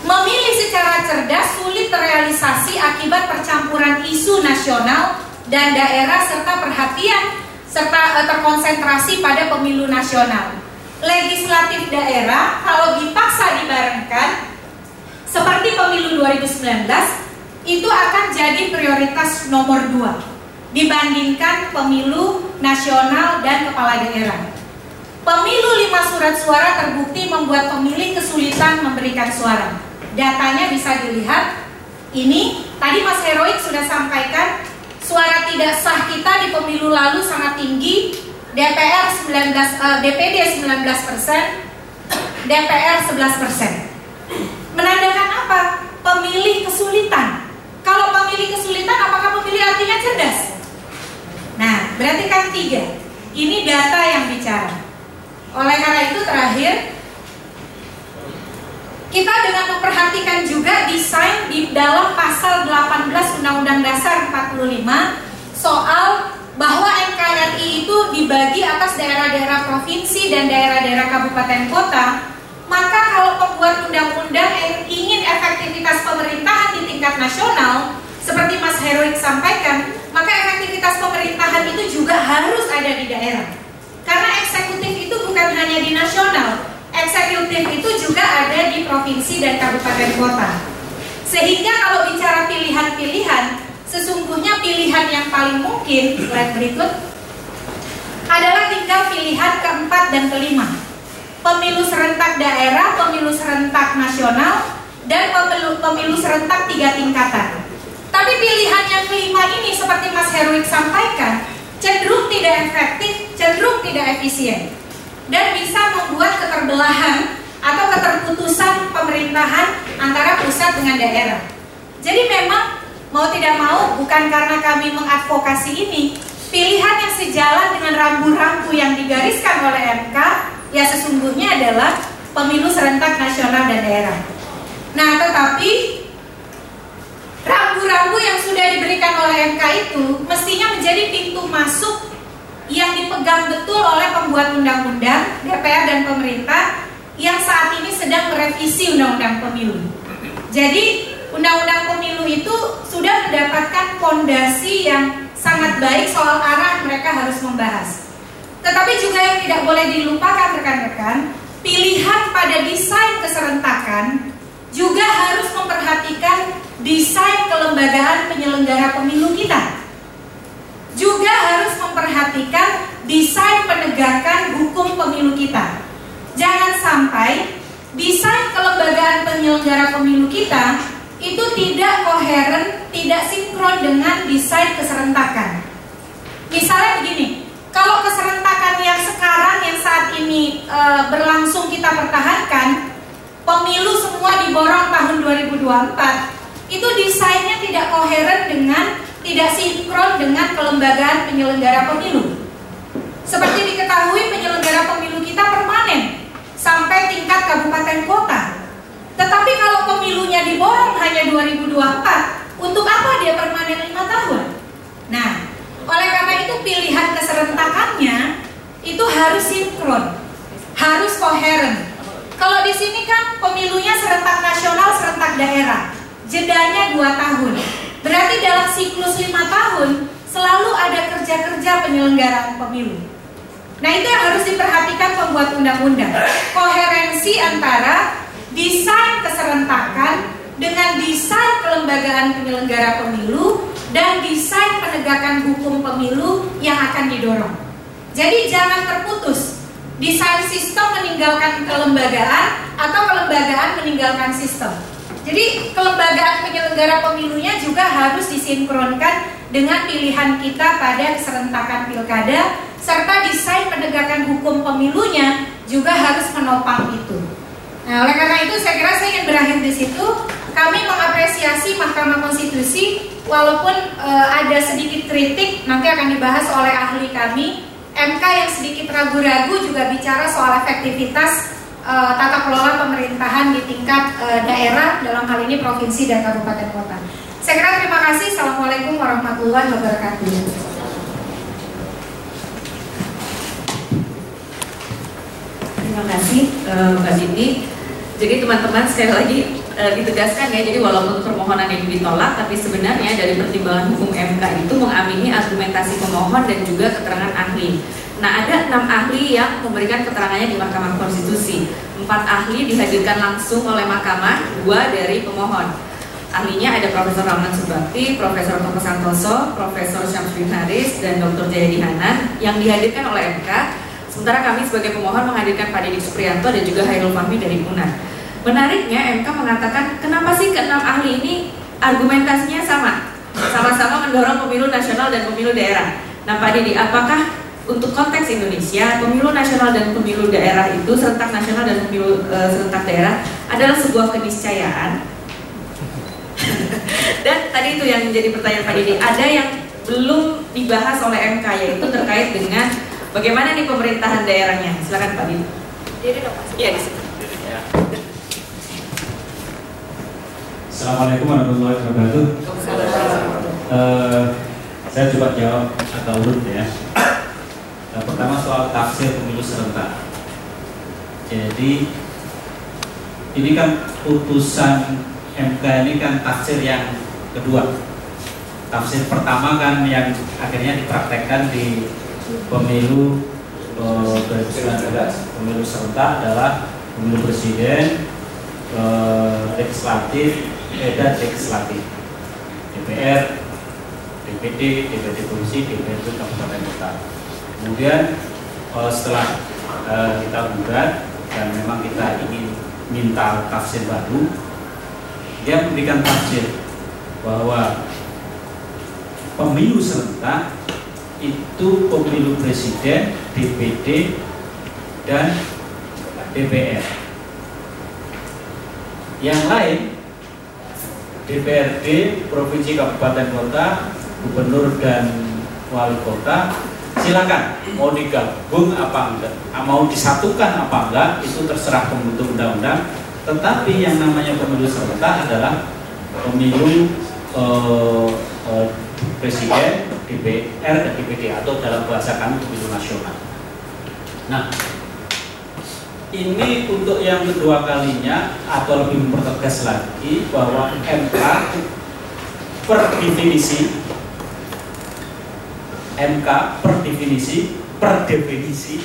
Memilih secara cerdas sulit terrealisasi akibat percampuran isu nasional dan daerah serta perhatian serta eh, terkonsentrasi pada pemilu nasional legislatif daerah kalau dipaksa dibarengkan seperti pemilu 2019 itu akan jadi prioritas nomor dua dibandingkan pemilu nasional, dan kepala daerah. Pemilu lima surat suara terbukti membuat pemilih kesulitan memberikan suara. Datanya bisa dilihat. Ini tadi Mas Heroik sudah sampaikan suara tidak sah kita di pemilu lalu sangat tinggi. DPR 19 uh, DPD 19 persen, DPR 11 persen. Menandakan apa? Pemilih kesulitan. Kalau pemilih kesulitan, apakah pemilih artinya cerdas? Nah, berarti kan tiga. Ini data yang bicara. Oleh karena itu terakhir kita dengan memperhatikan juga desain di dalam pasal 18 Undang-Undang Dasar 45 soal bahwa NKRI itu dibagi atas daerah-daerah provinsi dan daerah-daerah kabupaten kota, maka kalau pembuat undang-undang ingin efektivitas pemerintahan di tingkat nasional, seperti Mas Heroik sampaikan, maka efektivitas pemerintahan itu juga harus ada di daerah. Karena eksekutif itu bukan hanya di nasional, eksekutif itu juga ada di provinsi dan kabupaten kota. Sehingga kalau bicara pilihan-pilihan, sesungguhnya pilihan yang paling mungkin, slide berikut, adalah tinggal pilihan keempat dan kelima. Pemilu serentak daerah, pemilu serentak nasional, dan pemilu, pemilu serentak tiga tingkatan. Tapi pilihan yang kelima ini seperti Mas Herwig sampaikan, cenderung tidak efektif, cenderung tidak efisien dan bisa membuat keterbelahan atau keterputusan pemerintahan antara pusat dengan daerah. Jadi memang mau tidak mau bukan karena kami mengadvokasi ini, pilihan yang sejalan dengan rambu-rambu yang digariskan oleh MK ya sesungguhnya adalah pemilu serentak nasional dan daerah. Nah, tetapi rambu-rambu yang sudah diberikan oleh MK itu mestinya menjadi pintu masuk yang dipegang betul oleh pembuat undang-undang, DPR dan pemerintah yang saat ini sedang merevisi undang-undang pemilu. Jadi, undang-undang pemilu itu sudah mendapatkan fondasi yang sangat baik soal arah mereka harus membahas. Tetapi juga yang tidak boleh dilupakan rekan-rekan, pilihan pada desain keserentakan juga harus memperhatikan desain kelembagaan penyelenggara pemilu kita. Juga harus memperhatikan desain penegakan hukum pemilu kita. Jangan sampai desain kelembagaan penyelenggara pemilu kita itu tidak koheren, tidak sinkron dengan desain keserentakan. Misalnya begini, kalau keserentakan yang sekarang yang saat ini e, berlangsung kita pertahankan, pemilu semua diborong tahun 2024 itu desainnya tidak koheren dengan tidak sinkron dengan kelembagaan penyelenggara pemilu. Seperti diketahui penyelenggara pemilu kita permanen sampai tingkat kabupaten kota. Tetapi kalau pemilunya diborong hanya 2024, untuk apa dia permanen lima tahun? Nah, oleh karena itu pilihan keserentakannya itu harus sinkron, harus koheren kalau di sini kan pemilunya serentak nasional, serentak daerah. Jedanya dua tahun. Berarti dalam siklus lima tahun selalu ada kerja-kerja penyelenggaraan pemilu. Nah itu yang harus diperhatikan pembuat undang-undang. Koherensi antara desain keserentakan dengan desain kelembagaan penyelenggara pemilu dan desain penegakan hukum pemilu yang akan didorong. Jadi jangan terputus desain sistem meninggalkan kelembagaan atau kelembagaan meninggalkan sistem. Jadi kelembagaan penyelenggara pemilunya juga harus disinkronkan dengan pilihan kita pada keserentakan pilkada serta desain penegakan hukum pemilunya juga harus menopang itu. Nah, oleh karena itu saya kira saya ingin berakhir di situ. Kami mengapresiasi Mahkamah Konstitusi walaupun e, ada sedikit kritik nanti akan dibahas oleh ahli kami MK yang sedikit ragu-ragu juga bicara soal efektivitas e, tata kelola pemerintahan di tingkat e, daerah dalam hal ini provinsi dan kabupaten kota. Saya kira terima kasih. Assalamualaikum warahmatullahi wabarakatuh. Terima kasih Mbak Siti. Jadi teman-teman sekali lagi e, ditegaskan ya, jadi walaupun permohonan ini ditolak, tapi sebenarnya dari pertimbangan hukum MK itu mengamini argumentasi pemohon dan juga keterangan ahli. Nah ada enam ahli yang memberikan keterangannya di Mahkamah Konstitusi. Empat ahli dihadirkan langsung oleh Mahkamah, dua dari pemohon. ahlinya ada Profesor Rahman Subakti, Profesor Toko Santoso, Profesor Syamsuddin Haris, dan Dr. Jayadi Hanan yang dihadirkan oleh MK. Sementara kami sebagai pemohon menghadirkan Pak Deddy Supriyanto dan juga Hairul Fahmi dari UNAR. Menariknya MK mengatakan kenapa sih keenam ahli ini argumentasinya sama, sama-sama mendorong pemilu nasional dan pemilu daerah. Nah Pak Deddy, apakah untuk konteks Indonesia, pemilu nasional dan pemilu daerah itu serentak nasional dan pemilu e, serentak daerah adalah sebuah keniscayaan dan tadi itu yang menjadi pertanyaan Pak Didi, ada yang belum dibahas oleh MK yaitu terkait dengan bagaimana nih pemerintahan daerahnya. Silakan Pak Didi. Iya di situ. Assalamualaikum warahmatullahi wabarakatuh. Uh, saya coba jawab atau urut ya. Nah, pertama soal tafsir pemilu serentak. Jadi ini kan putusan MK ini kan tafsir yang kedua. Tafsir pertama kan yang akhirnya dipraktekkan di pemilu eh, 2019 pemilu serentak adalah pemilu presiden, eh, legislatif, eh, dan legislatif, DPR, DPD, DPD provinsi, DPD kabupaten kota. Kemudian eh, setelah kita gugat dan memang kita ingin minta tafsir baru dia memberikan tafsir bahwa pemilu serentak itu pemilu presiden, DPD, dan DPR. Yang lain, DPRD, provinsi, kabupaten, kota, gubernur dan wali kota, silakan mau digabung apa enggak, mau disatukan apa enggak, itu terserah pembentuk undang-undang. Tetapi yang namanya pemilu serentak adalah pemilu eh, eh, presiden, DPR dan DPD atau dalam bahasa kami pemilu nasional. Nah, ini untuk yang kedua kalinya atau lebih mempertegas lagi bahwa MK per definisi MK per definisi per definisi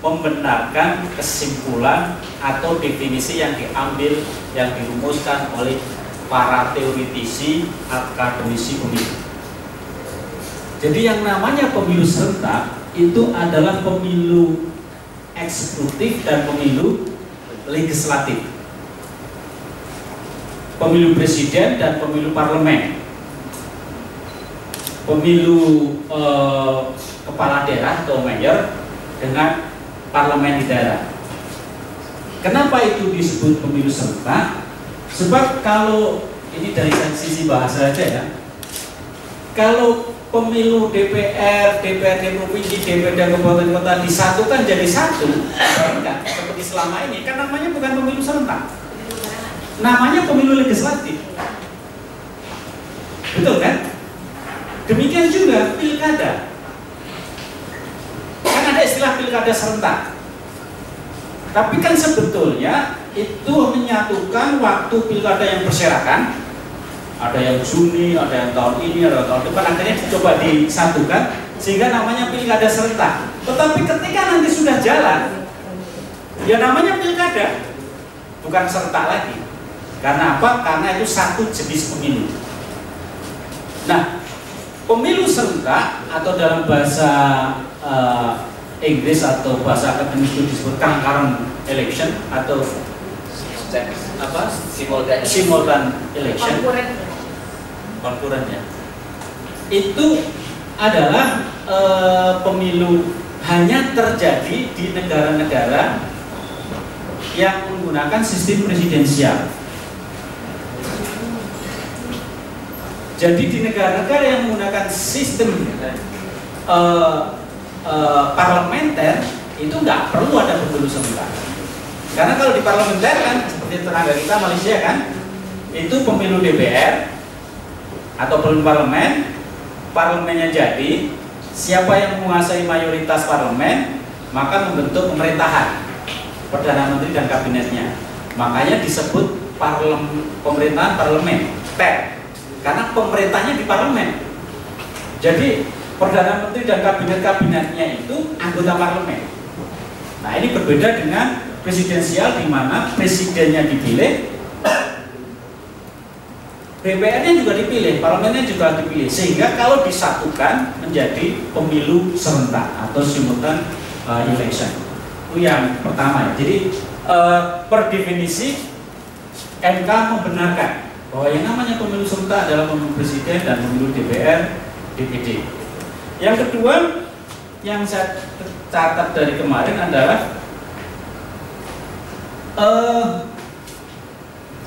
membenarkan kesimpulan atau definisi yang diambil yang dirumuskan oleh para teoritisi akademisi pemilu. Jadi yang namanya pemilu serentak itu adalah pemilu eksekutif dan pemilu legislatif. Pemilu presiden dan pemilu parlemen. Pemilu eh, kepala daerah atau mayor dengan parlemen di daerah. Kenapa itu disebut pemilu serentak? Sebab kalau ini dari sisi bahasa saja ya. Kalau pemilu DPR, DPRD provinsi, DPRD kabupaten kota disatukan jadi satu, enggak seperti selama ini kan namanya bukan pemilu serentak. Namanya pemilu legislatif. Betul kan? Demikian juga pilkada ada istilah pilkada serentak. Tapi kan sebetulnya itu menyatukan waktu pilkada yang berserakan. Ada yang Juni, ada yang tahun ini, ada yang tahun depan. Akhirnya dicoba disatukan sehingga namanya pilkada serentak. Tetapi ketika nanti sudah jalan, ya namanya pilkada, bukan serentak lagi. Karena apa? Karena itu satu jenis pemilu. Nah, pemilu serentak atau dalam bahasa uh, Inggris atau bahasa akademis itu disebut concurrent election atau apa simultan simultan election konkuren ya itu adalah e, pemilu hanya terjadi di negara-negara yang menggunakan sistem presidensial. Jadi di negara-negara yang menggunakan sistem e, e, parlementer itu nggak perlu ada pemilu serentak. Karena kalau di parlementer kan seperti tetangga kita Malaysia kan itu pemilu DPR atau pemilu parlemen, parlemennya jadi, siapa yang menguasai mayoritas parlemen maka membentuk pemerintahan, perdana menteri dan kabinetnya. Makanya disebut parlem, pemerintahan parlemen, per, karena pemerintahnya di parlemen. Jadi Perdana Menteri dan kabinet-kabinetnya itu anggota parlemen. Nah ini berbeda dengan presidensial di mana presidennya dipilih DPR-nya juga dipilih, parlemennya juga dipilih, sehingga kalau disatukan menjadi pemilu serentak atau simultan uh, election. Itu yang pertama ya. Jadi uh, per definisi MK membenarkan bahwa yang namanya pemilu serentak adalah pemilu presiden dan pemilu DPR, DPD. Yang kedua, yang saya catat dari kemarin adalah uh,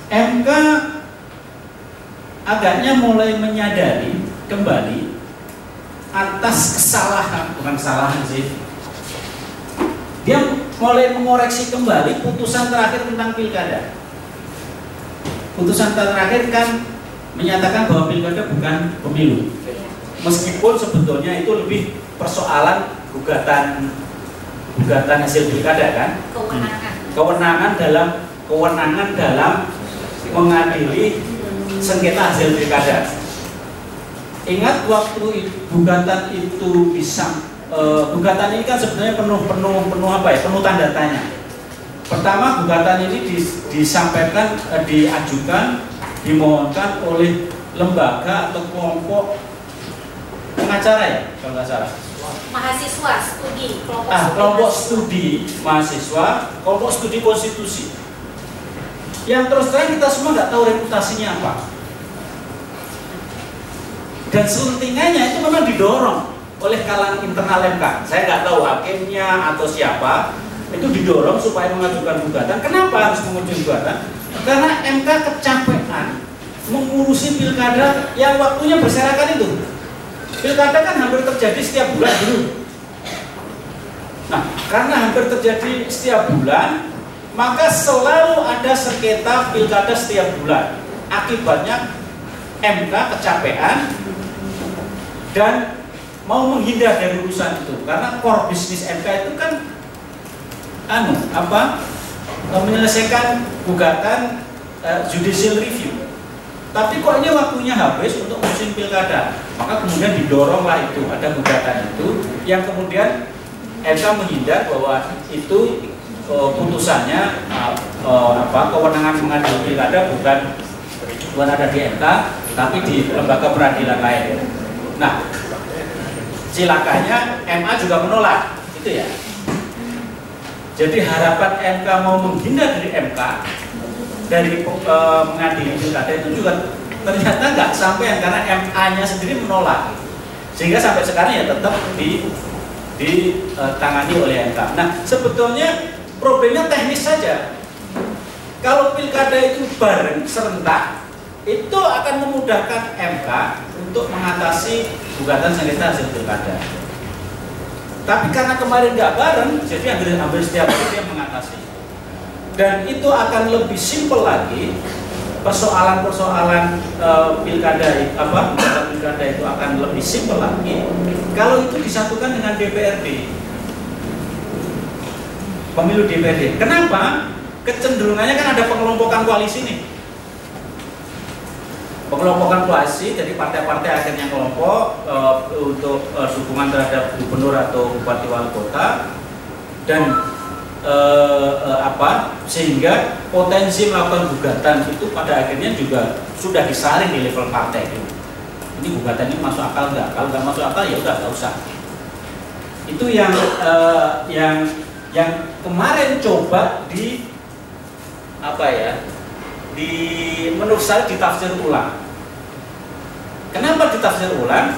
MK agaknya mulai menyadari kembali atas kesalahan, bukan kesalahan sih. Dia mulai mengoreksi kembali putusan terakhir tentang pilkada. Putusan terakhir kan menyatakan bahwa pilkada bukan pemilu. Meskipun sebetulnya itu lebih persoalan gugatan gugatan hasil pilkada kan? Kewenangan. Kewenangan dalam kewenangan dalam mengadili sengketa hasil pilkada. Ingat waktu gugatan itu bisa e, gugatan ini kan sebenarnya penuh penuh penuh apa ya penuh tanda tanya. Pertama gugatan ini dis, disampaikan e, diajukan dimohonkan oleh lembaga atau kelompok pengacara ya kalau nggak salah. Mahasiswa studi kelompok Ah, studi kelompok studi mahasiswa, kelompok studi konstitusi. Yang terus terang kita semua nggak tahu reputasinya apa. Dan selentingannya itu memang didorong oleh kalangan internal MK. Saya nggak tahu hakimnya atau siapa itu didorong supaya mengajukan gugatan. Kenapa harus mengajukan gugatan? Karena MK kecapean mengurusi pilkada yang waktunya berserakan itu. Pilkada kan hampir terjadi setiap bulan dulu. Nah, karena hampir terjadi setiap bulan, maka selalu ada sengketa pilkada setiap bulan. Akibatnya MK kecapean dan mau menghindar dari urusan itu. Karena core bisnis MK itu kan anu apa menyelesaikan gugatan eh, judicial review. Tapi kok ini waktunya habis untuk musim pilkada? Maka kemudian didoronglah itu ada gugatan itu yang kemudian MK menghindar bahwa itu eh, putusannya eh, eh, apa kewenangan mengadili pilkada bukan bukan ada di MK tapi di lembaga peradilan lain. Nah, silakannya MA juga menolak, itu ya. Jadi harapan MK mau menghindar dari MK dari eh, mengadili pilkada itu juga ternyata nggak sampai karena MA-nya sendiri menolak, sehingga sampai sekarang ya tetap di ditangani oleh MK. Nah, sebetulnya problemnya teknis saja. Kalau pilkada itu bareng serentak, itu akan memudahkan MK untuk mengatasi gugatan sengketa hasil pilkada. Tapi karena kemarin nggak bareng, jadi hampir, hampir setiap hari dia mengatasi. Dan itu akan lebih simpel lagi persoalan-persoalan e, pilkada pilkada itu akan lebih simpel lagi kalau itu disatukan dengan DPRD pemilu DPRD. Kenapa? Kecenderungannya kan ada pengelompokan koalisi nih. Pengelompokan koalisi jadi partai-partai akhirnya kelompok e, untuk e, dukungan terhadap gubernur atau bupati wali kota. Dan e, e, apa? Sehingga potensi melakukan gugatan itu pada akhirnya juga sudah disaring di level partai itu. Ini gugatan ini masuk akal nggak? Kalau nggak masuk akal ya udah nggak usah. Itu yang e, yang yang kemarin coba di apa ya di menurut saya ditafsir ulang. Kenapa ditafsir ulang?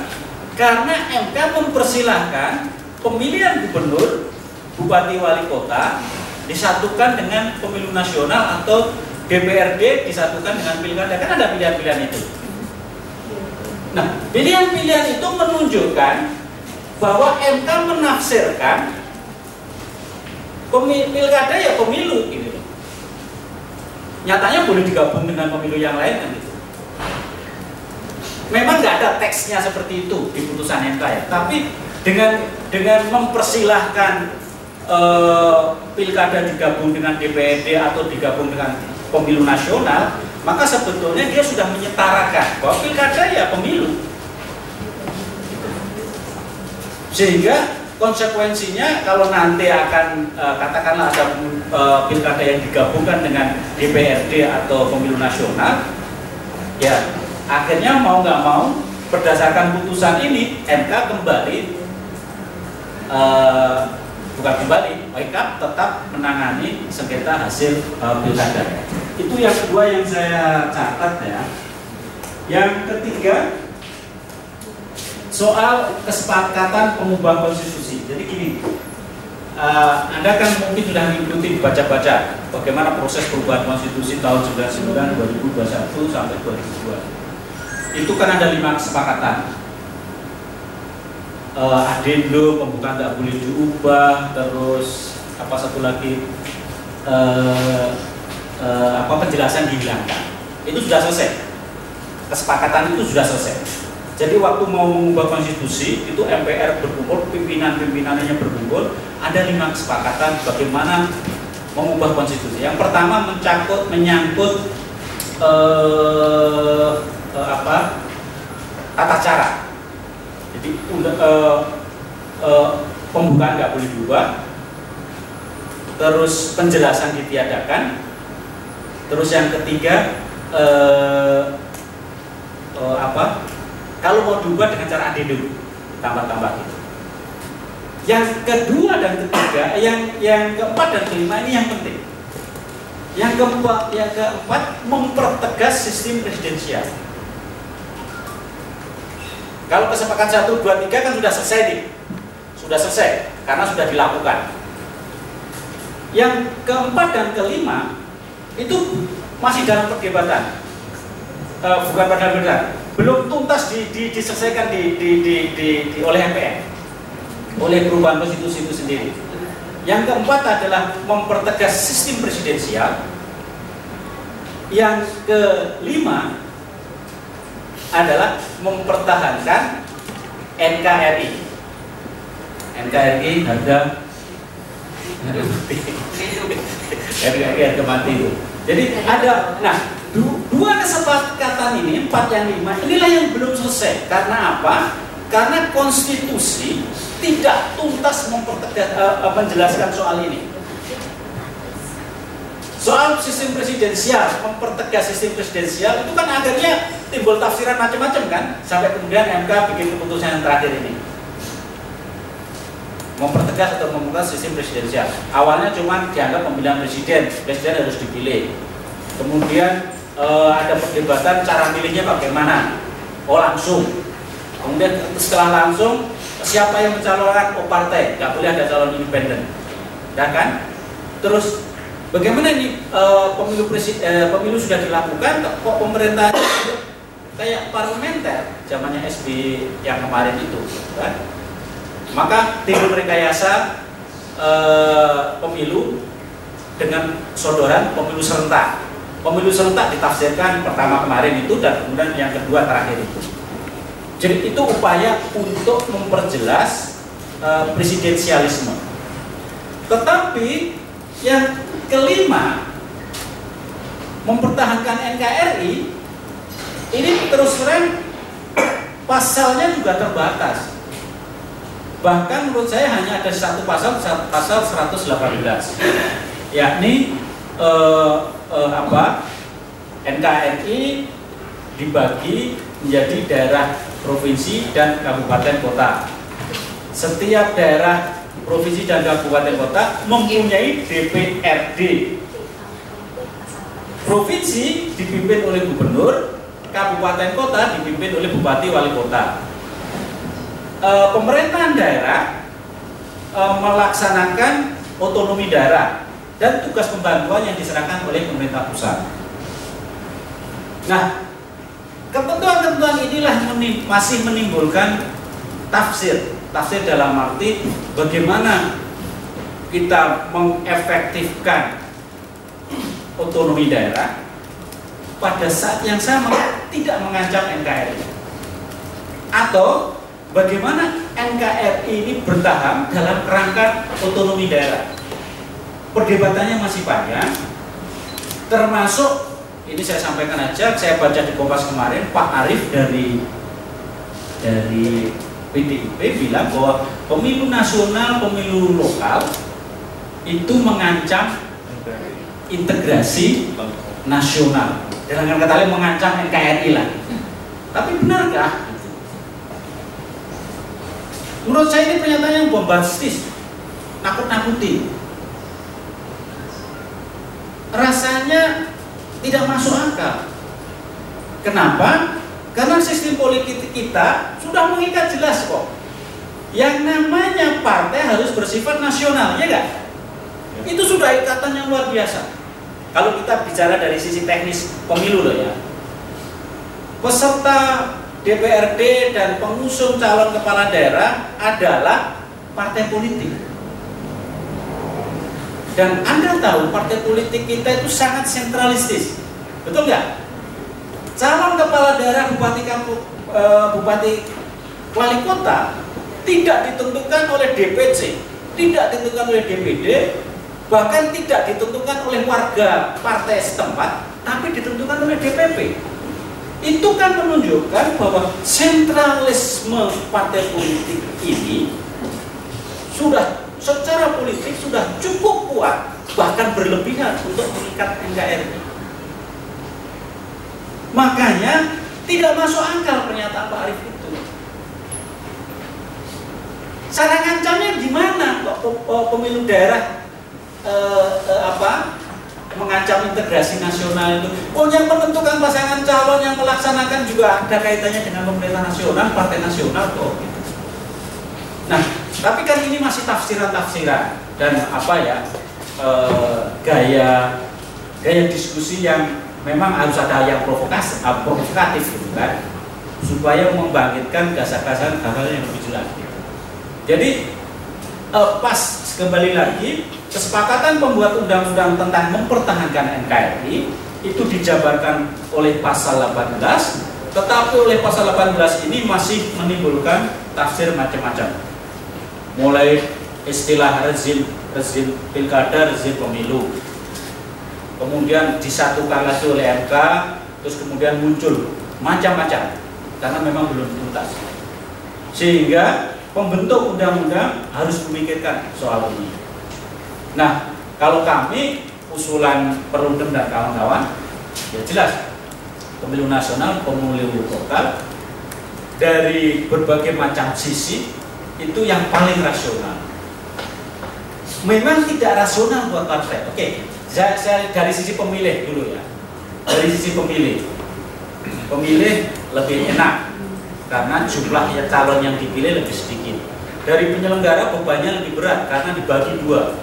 Karena MK mempersilahkan pemilihan gubernur, bupati wali kota disatukan dengan pemilu nasional atau DPRD disatukan dengan pilkada. Kan ada pilihan-pilihan itu. Nah, pilihan-pilihan itu menunjukkan bahwa MK menafsirkan pilkada ya pemilu gitu nyatanya boleh digabung dengan pemilu yang lain kan gitu. Memang nggak ada teksnya seperti itu di putusan MK ya, tapi dengan dengan mempersilahkan eh, pilkada digabung dengan DPRD atau digabung dengan pemilu nasional, maka sebetulnya dia sudah menyetarakan bahwa pilkada ya pemilu. Sehingga konsekuensinya kalau nanti akan e, katakanlah ada e, pilkada yang digabungkan dengan DPRD atau pemilu nasional ya akhirnya mau nggak mau berdasarkan putusan ini MK kembali eh, bukan kembali MK tetap menangani sengketa hasil eh, pilkada. Itu yang kedua yang saya catat ya. Yang ketiga soal kesepakatan pengubah konstitusi jadi gini Uh, Anda kan mungkin sudah mengikuti baca-baca bagaimana proses perubahan konstitusi tahun 99, 2021 sampai 2002. Itu kan ada lima kesepakatan. Uh, adendo, pembukaan tidak boleh diubah, terus apa satu lagi uh, uh, apa penjelasan dihilangkan. Itu sudah selesai. Kesepakatan itu sudah selesai. Jadi waktu mau mengubah konstitusi itu MPR berkumpul, pimpinan-pimpinannya berkumpul, ada lima kesepakatan bagaimana mengubah konstitusi. Yang pertama mencangkut menyangkut eh, eh, apa tata cara. Jadi eh, eh, pembukaan nggak boleh diubah, terus penjelasan ditiadakan, terus yang ketiga eh, eh, apa kalau mau diubah dengan cara adendum, tambah-tambah gitu. Yang kedua dan ketiga, yang yang keempat dan kelima ini yang penting. Yang keempat, yang keempat mempertegas sistem presidensial. Kalau kesepakatan satu, dua, tiga kan sudah selesai nih, sudah selesai karena sudah dilakukan. Yang keempat dan kelima itu masih dalam perdebatan, uh, bukan pada benar belum tuntas di, di, diselesaikan di, di, di, di, di, oleh MPR oleh perubahan konstitusi itu sendiri. Yang keempat adalah mempertegas sistem presidensial. Yang kelima adalah mempertahankan NKRI. NKRI harga NKRI harga mati itu. Jadi ada, nah dua kesepakatan ini empat yang lima inilah yang belum selesai. Karena apa? Karena konstitusi tidak tuntas mempertegas, uh, menjelaskan soal ini. Soal sistem presidensial, mempertegas sistem presidensial itu kan akhirnya timbul tafsiran macam-macam kan, sampai kemudian MK bikin keputusan yang terakhir ini. Mempertegas atau mempertegas sistem presidensial. Awalnya cuma dianggap pemilihan presiden, presiden harus dipilih. Kemudian uh, ada perdebatan cara milihnya bagaimana. Oh langsung, Kemudian setelah langsung siapa yang mencalonkan oh partai, nggak boleh ada calon independen, ya kan? Terus bagaimana ini e, pemilu presiden, e, pemilu sudah dilakukan, kok pemerintah kayak parlementer zamannya SB yang kemarin itu, kan? Maka timbul rekayasa e, pemilu dengan sodoran pemilu serentak. Pemilu serentak ditafsirkan pertama kemarin itu dan kemudian yang kedua terakhir itu. Jadi itu upaya untuk memperjelas uh, presidensialisme. Tetapi yang kelima mempertahankan NKRI ini terus terang pasalnya juga terbatas. Bahkan menurut saya hanya ada satu pasal pasal 118 yakni eh, eh, apa NKRI dibagi menjadi daerah provinsi dan kabupaten kota. Setiap daerah provinsi dan kabupaten kota mempunyai DPRD. Provinsi dipimpin oleh gubernur, kabupaten kota dipimpin oleh bupati wali kota. E, pemerintahan daerah e, melaksanakan otonomi daerah dan tugas pembantuan yang diserahkan oleh pemerintah pusat. Nah, Ketentuan-ketentuan inilah menim masih menimbulkan tafsir. Tafsir dalam arti bagaimana kita mengefektifkan otonomi daerah pada saat yang sama tidak mengancam NKRI. Atau bagaimana NKRI ini bertahan dalam kerangka otonomi daerah. Perdebatannya masih panjang, termasuk ini saya sampaikan aja saya baca di Kompas kemarin Pak Arief dari dari PDIP bilang bahwa pemilu nasional pemilu lokal itu mengancam integrasi nasional dengan kata lain mengancam NKRI lah Tapi benarkah? Menurut saya ini pernyataan yang bombastis, nakut-nakuti. Rasanya tidak masuk akal. Kenapa? Karena sistem politik kita sudah mengikat jelas kok. Yang namanya partai harus bersifat nasional, ya enggak? Itu sudah ikatan yang luar biasa. Kalau kita bicara dari sisi teknis pemilu loh ya. Peserta DPRD dan pengusung calon kepala daerah adalah partai politik. Dan Anda tahu partai politik kita itu sangat sentralistis. Betul nggak? Calon kepala daerah bupati kampung, e, bupati wali kota tidak ditentukan oleh DPC, tidak ditentukan oleh DPD, bahkan tidak ditentukan oleh warga partai setempat, tapi ditentukan oleh DPP. Itu kan menunjukkan bahwa sentralisme partai politik ini sudah secara politik sudah cukup kuat bahkan berlebihan untuk mengikat NKRI. Makanya tidak masuk akal pernyataan Pak Arif itu. Cara ngancamnya gimana kok pemilu daerah eh, eh, apa mengancam integrasi nasional itu. Oh yang menentukan pasangan calon yang melaksanakan juga ada kaitannya dengan pemerintah nasional, partai nasional kok. Nah, tapi kan ini masih tafsiran-tafsiran dan apa ya e, gaya gaya diskusi yang memang harus ada yang provokasi, eh, provokatif gitu kan, supaya membangkitkan gasa-gasa hal-hal yang lebih jelas. Jadi e, pas kembali lagi kesepakatan pembuat undang-undang tentang mempertahankan NKRI itu dijabarkan oleh pasal 18 tetapi oleh pasal 18 ini masih menimbulkan tafsir macam-macam mulai istilah rezim rezim pilkada rezim pemilu. Kemudian disatukan lagi oleh MK terus kemudian muncul macam-macam karena memang belum tuntas. Sehingga pembentuk undang-undang harus memikirkan soal ini. Nah, kalau kami usulan Perundem dan kawan-kawan, ya jelas. Pemilu nasional, pemilu lokal dari berbagai macam sisi itu yang paling rasional. Memang tidak rasional buat partai. Oke, saya, saya dari sisi pemilih dulu ya. Dari sisi pemilih, pemilih lebih enak karena jumlah ya calon yang dipilih lebih sedikit. Dari penyelenggara bebannya lebih berat karena dibagi dua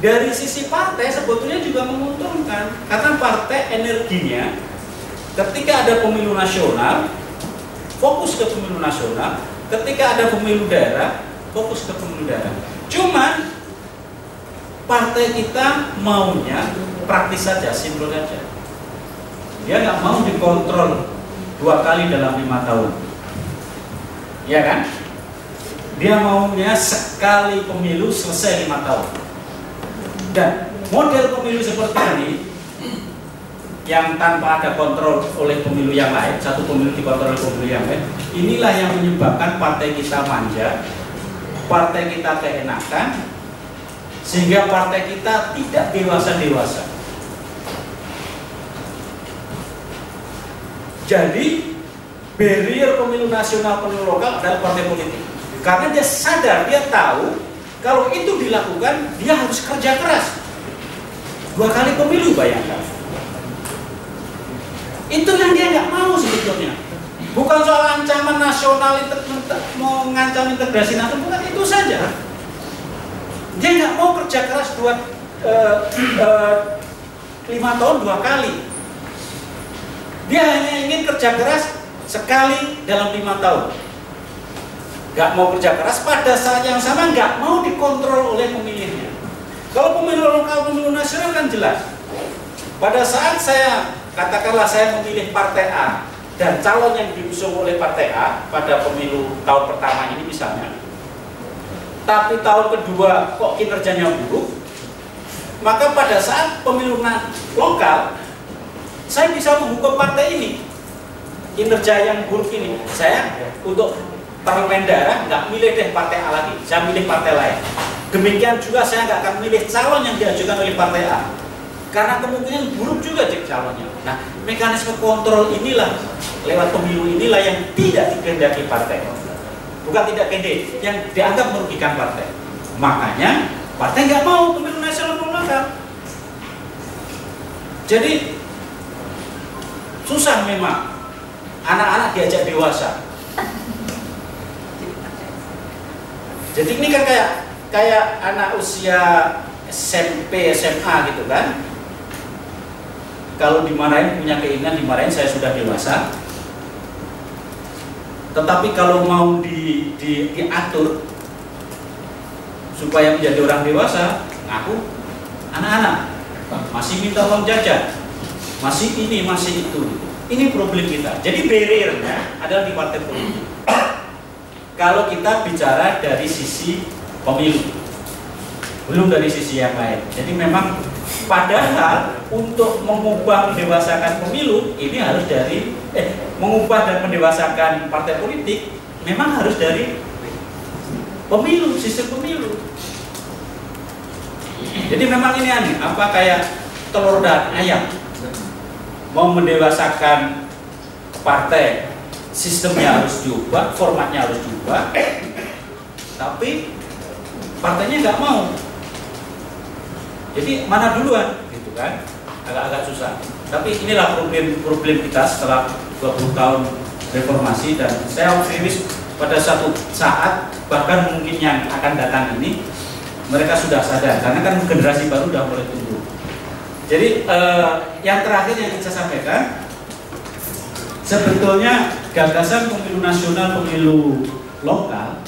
dari sisi partai sebetulnya juga menguntungkan karena partai energinya ketika ada pemilu nasional fokus ke pemilu nasional ketika ada pemilu daerah fokus ke pemilu daerah. Cuman partai kita maunya praktis saja simpel saja. Dia nggak mau dikontrol dua kali dalam lima tahun. Ya kan? Dia maunya sekali pemilu selesai lima tahun. Dan model pemilu seperti ini yang tanpa ada kontrol oleh pemilu yang lain, satu pemilu dikontrol oleh pemilu yang lain, inilah yang menyebabkan partai kita manja, partai kita keenakan, sehingga partai kita tidak dewasa-dewasa. Jadi, barrier pemilu nasional, pemilu lokal adalah partai politik. Karena dia sadar, dia tahu kalau itu dilakukan, dia harus kerja keras. Dua kali pemilu bayangkan. Itu yang dia nggak mau sebetulnya. Bukan soal ancaman nasional mau mengancam integrasi nasional, bukan itu saja. Dia nggak mau kerja keras dua uh, uh, lima tahun dua kali. Dia hanya ingin kerja keras sekali dalam lima tahun nggak mau kerja keras pada saat yang sama nggak mau dikontrol oleh pemilihnya. Kalau pemilu lokal, pemilu nasional kan jelas. Pada saat saya katakanlah saya memilih partai A dan calon yang diusung oleh partai A pada pemilu tahun pertama ini misalnya, tapi tahun kedua kok kinerjanya buruk, maka pada saat pemilu lokal saya bisa menghukum partai ini kinerja yang buruk ini saya untuk parlemen daerah nggak milih deh partai A lagi, saya milih partai lain. Demikian juga saya nggak akan milih calon yang diajukan oleh partai A. karena kemungkinan buruk juga cek calonnya. Nah, mekanisme kontrol inilah lewat pemilu inilah yang tidak dikehendaki partai. Bukan tidak kehendaki, yang dianggap merugikan partai. Makanya partai nggak mau pemilu nasional lokal. Jadi susah memang anak-anak diajak dewasa. Jadi ini kan kayak kayak anak usia SMP, SMA gitu kan. Kalau dimarahin punya keinginan dimarahin saya sudah dewasa. Tetapi kalau mau di, di, diatur supaya menjadi orang dewasa, ngaku anak-anak masih minta uang jajan, masih ini, masih itu. Ini problem kita. Jadi barriernya adalah di partai politik. Kalau kita bicara dari sisi pemilu, belum dari sisi yang lain. Jadi memang padahal untuk mengubah mendewasakan pemilu ini harus dari eh mengubah dan mendewasakan partai politik memang harus dari pemilu, sistem pemilu. Jadi memang ini aneh, apa kayak telur dan ayam mau mendewasakan partai sistemnya harus diubah, formatnya harus diubah, tapi partainya nggak mau. Jadi mana duluan, gitu kan? Agak-agak susah. Tapi inilah problem-problem kita setelah 20 tahun reformasi dan saya optimis pada satu saat bahkan mungkin yang akan datang ini mereka sudah sadar karena kan generasi baru sudah mulai tumbuh. Jadi eh, yang terakhir yang saya sampaikan sebetulnya gagasan pemilu nasional, pemilu lokal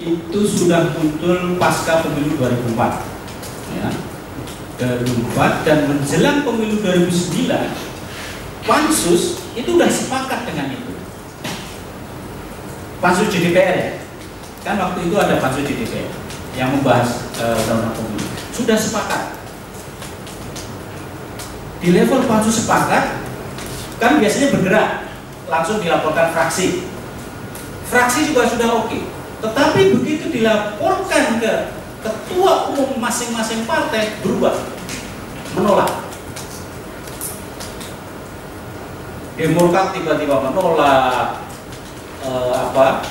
itu sudah muncul pasca pemilu 2004. Ya. 2004 dan menjelang pemilu 2009 pansus itu sudah sepakat dengan itu. Pansus di DPR ya? Kan waktu itu ada pansus di DPR yang membahas undang-undang uh, pemilu. Sudah sepakat. Di level pansus sepakat kan biasanya bergerak langsung dilaporkan fraksi. Fraksi juga sudah oke. Okay. tetapi begitu dilaporkan ke ketua umum masing-masing partai berubah menolak. Demokrat tiba-tiba menolak. Eh, apa?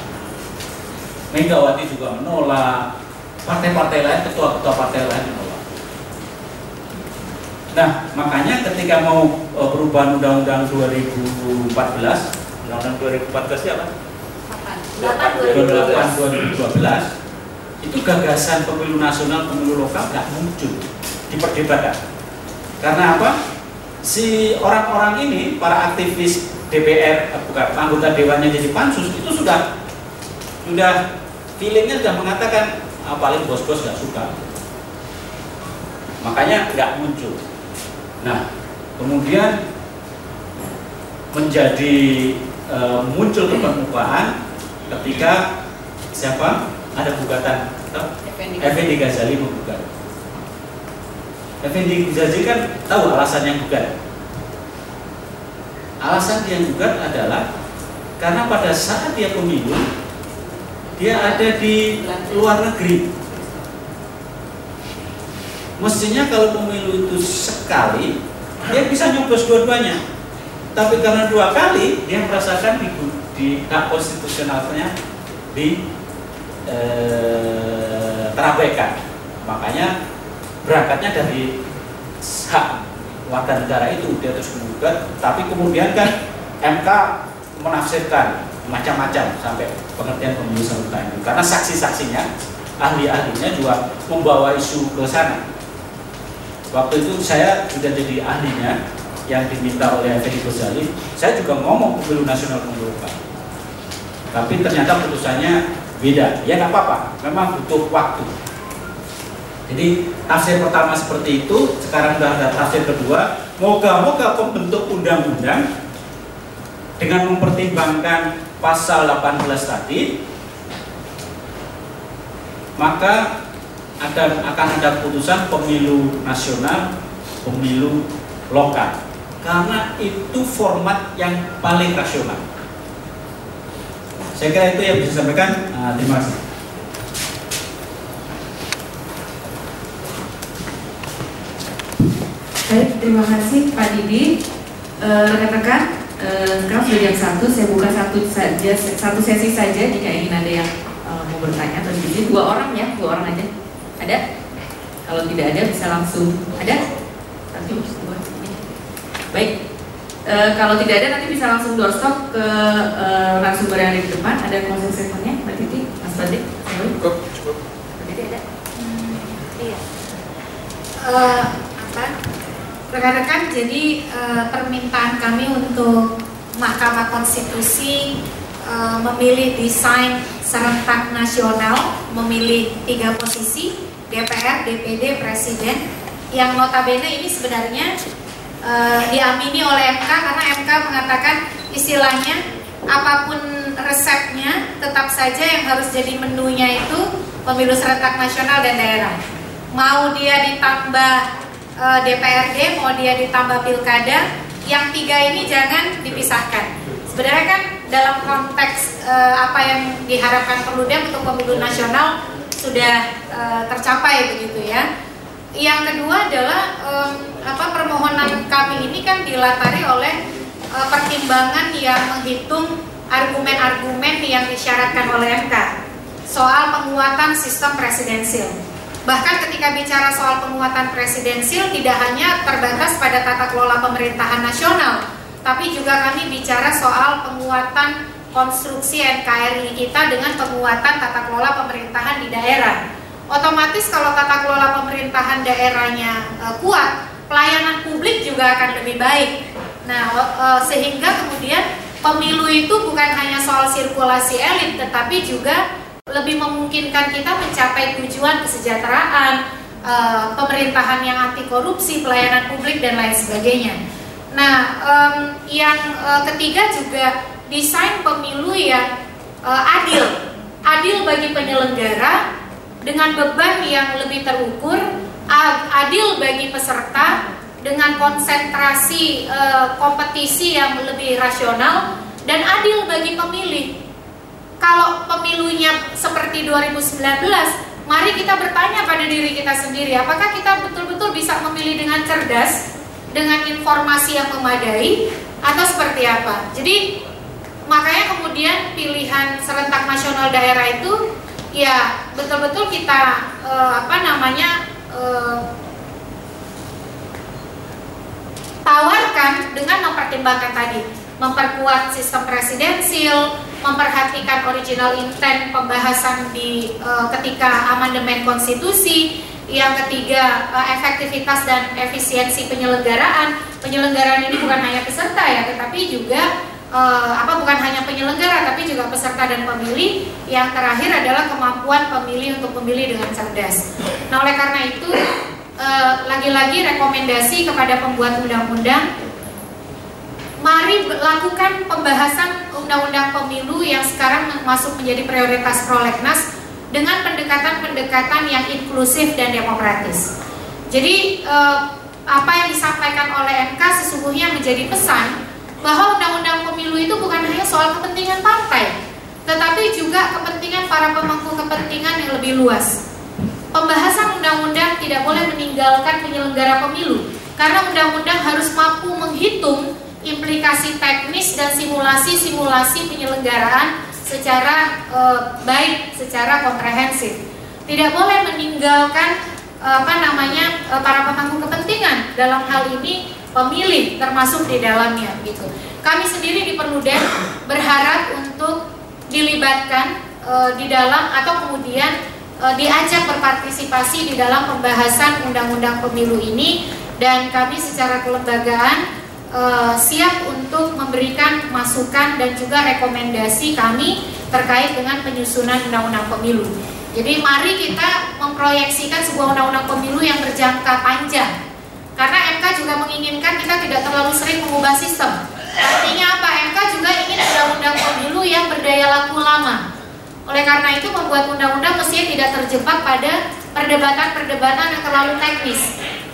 Megawati juga menolak. Partai-partai lain ketua-ketua partai lain menolak. Nah makanya ketika mau eh, perubahan undang-undang 2014 undang-undang 2014 siapa? 8 2012 itu gagasan pemilu nasional, pemilu lokal nggak muncul diperdebatkan. Karena apa? Si orang-orang ini, para aktivis DPR, bukan anggota dewannya jadi pansus itu sudah sudah feelingnya sudah mengatakan ah, paling bos-bos nggak suka. Makanya nggak muncul. Nah, kemudian menjadi e, muncul ke permukaan ketika siapa ada gugatan Effendi Ghazali menggugat. Effendi Ghazali kan tahu alasan yang gugat. Alasan dia gugat adalah karena pada saat dia pemilu dia ada di luar negeri. Mestinya kalau pemilu itu sekali dia bisa nyoblos dua-duanya. Tapi karena dua kali dia merasakan di, di hak konstitusionalnya di eh, terabaikan. Makanya berangkatnya dari hak warga negara itu dia terus menggugat, tapi kemudian kan MK menafsirkan macam-macam sampai pengertian pemilu serentak ini karena saksi-saksinya ahli-ahlinya juga membawa isu ke sana. Waktu itu saya sudah jadi ahlinya yang diminta oleh Effendi Ghazali. Saya juga ngomong pemilu nasional lokal tapi ternyata putusannya beda. Ya nggak apa-apa. Memang butuh waktu. Jadi tafsir pertama seperti itu sekarang sudah ada tafsir kedua. Moga-moga pembentuk undang-undang dengan mempertimbangkan pasal 18 tadi maka ada, akan ada putusan pemilu nasional pemilu lokal. Karena itu format yang paling rasional saya kira itu yang bisa sampaikan uh, terima kasih Baik, terima kasih Pak Didi. Eh, Rekan-rekan, uh, sekarang sudah jam satu. Saya buka satu saja, satu sesi saja jika ingin ada yang uh, mau bertanya atau diskusi. Dua orang ya, dua orang aja. Ada? Kalau tidak ada bisa langsung. Ada? Satu, dua. Baik. Uh, kalau tidak ada nanti bisa langsung doorstop ke uh, narasumber yang ada di depan. Ada closing statementnya, Mbak Titi, Mas Fadli. Cukup, cukup. Mbak Titi ada? Iya. Eh, apa? Rekan-rekan, jadi eh, permintaan kami untuk Mahkamah Konstitusi eh, memilih desain serentak nasional, memilih tiga posisi DPR, DPD, Presiden, yang notabene ini sebenarnya eh, diamini oleh MK karena MK mengatakan istilahnya apa pun resepnya tetap saja yang harus jadi menunya itu pemilu serentak nasional dan daerah mau dia ditambah e, DPRD, mau dia ditambah pilkada, yang tiga ini jangan dipisahkan. Sebenarnya kan dalam konteks e, apa yang diharapkan Perludem untuk pemilu nasional sudah e, tercapai begitu ya. Yang kedua adalah e, apa permohonan kami ini kan dilatari oleh e, pertimbangan yang menghitung argumen-argumen yang disyaratkan oleh MK soal penguatan sistem presidensil. Bahkan ketika bicara soal penguatan presidensil tidak hanya terbatas pada tata kelola pemerintahan nasional, tapi juga kami bicara soal penguatan konstruksi NKRI kita dengan penguatan tata kelola pemerintahan di daerah. Otomatis kalau tata kelola pemerintahan daerahnya e, kuat, pelayanan publik juga akan lebih baik. Nah, e, sehingga kemudian pemilu itu bukan hanya soal sirkulasi elit, tetapi juga lebih memungkinkan kita mencapai tujuan kesejahteraan, e, pemerintahan yang anti korupsi, pelayanan publik dan lain sebagainya. Nah, yang e, ketiga juga desain pemilu yang adil, adil bagi penyelenggara dengan beban yang lebih terukur, adil bagi peserta dengan konsentrasi e, kompetisi yang lebih rasional dan adil bagi pemilih kalau pemilunya seperti 2019, mari kita bertanya pada diri kita sendiri, apakah kita betul-betul bisa memilih dengan cerdas, dengan informasi yang memadai, atau seperti apa? Jadi makanya kemudian pilihan serentak nasional daerah itu ya betul-betul kita eh, apa namanya eh, tawarkan dengan mempertimbangkan tadi memperkuat sistem presidensil, memperhatikan original intent pembahasan di uh, ketika amandemen konstitusi, yang ketiga uh, efektivitas dan efisiensi penyelenggaraan. Penyelenggaraan ini bukan hanya peserta ya, tetapi juga uh, apa bukan hanya penyelenggara tapi juga peserta dan pemilih. Yang terakhir adalah kemampuan pemilih untuk memilih dengan cerdas. Nah, oleh karena itu lagi-lagi rekomendasi kepada pembuat undang-undang mari lakukan pembahasan undang-undang pemilu yang sekarang masuk menjadi prioritas prolegnas dengan pendekatan-pendekatan yang inklusif dan demokratis. Jadi eh, apa yang disampaikan oleh MK sesungguhnya menjadi pesan bahwa undang-undang pemilu itu bukan hanya soal kepentingan partai, tetapi juga kepentingan para pemangku kepentingan yang lebih luas. Pembahasan undang-undang tidak boleh meninggalkan penyelenggara pemilu, karena undang-undang harus mampu menghitung implikasi teknis dan simulasi-simulasi penyelenggaraan secara e, baik, secara komprehensif. Tidak boleh meninggalkan apa namanya e, para pemangku kepentingan dalam hal ini pemilih termasuk di dalamnya gitu. Kami sendiri di Perludem berharap untuk dilibatkan e, di dalam atau kemudian e, diajak berpartisipasi di dalam pembahasan undang-undang pemilu ini dan kami secara kelembagaan uh, siap untuk memberikan masukan dan juga rekomendasi kami terkait dengan penyusunan undang-undang pemilu. Jadi mari kita memproyeksikan sebuah undang-undang pemilu yang berjangka panjang. Karena MK juga menginginkan kita tidak terlalu sering mengubah sistem. Artinya apa? MK juga ingin undang-undang pemilu yang berdaya laku lama. Oleh karena itu membuat undang-undang mestinya tidak terjebak pada perdebatan-perdebatan yang terlalu teknis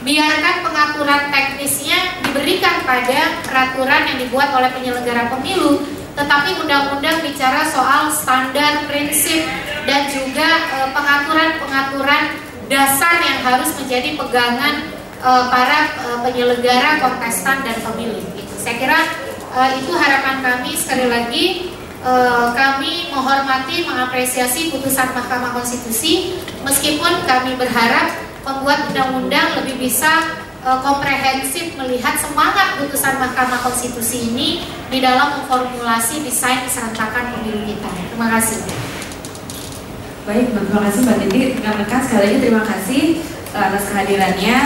biarkan pengaturan teknisnya diberikan pada peraturan yang dibuat oleh penyelenggara pemilu tetapi undang-undang bicara soal standar, prinsip dan juga pengaturan-pengaturan dasar yang harus menjadi pegangan para uh, penyelenggara, kontestan dan pemilih. Saya kira uh, itu harapan kami sekali lagi kami menghormati, mengapresiasi putusan Mahkamah Konstitusi meskipun kami berharap membuat undang-undang lebih bisa komprehensif melihat semangat putusan Mahkamah Konstitusi ini di dalam memformulasi desain keserentakan pemilu kita. Terima kasih. Baik, terima kasih Mbak Titi. Rekan-rekan sekali lagi terima kasih atas kehadirannya.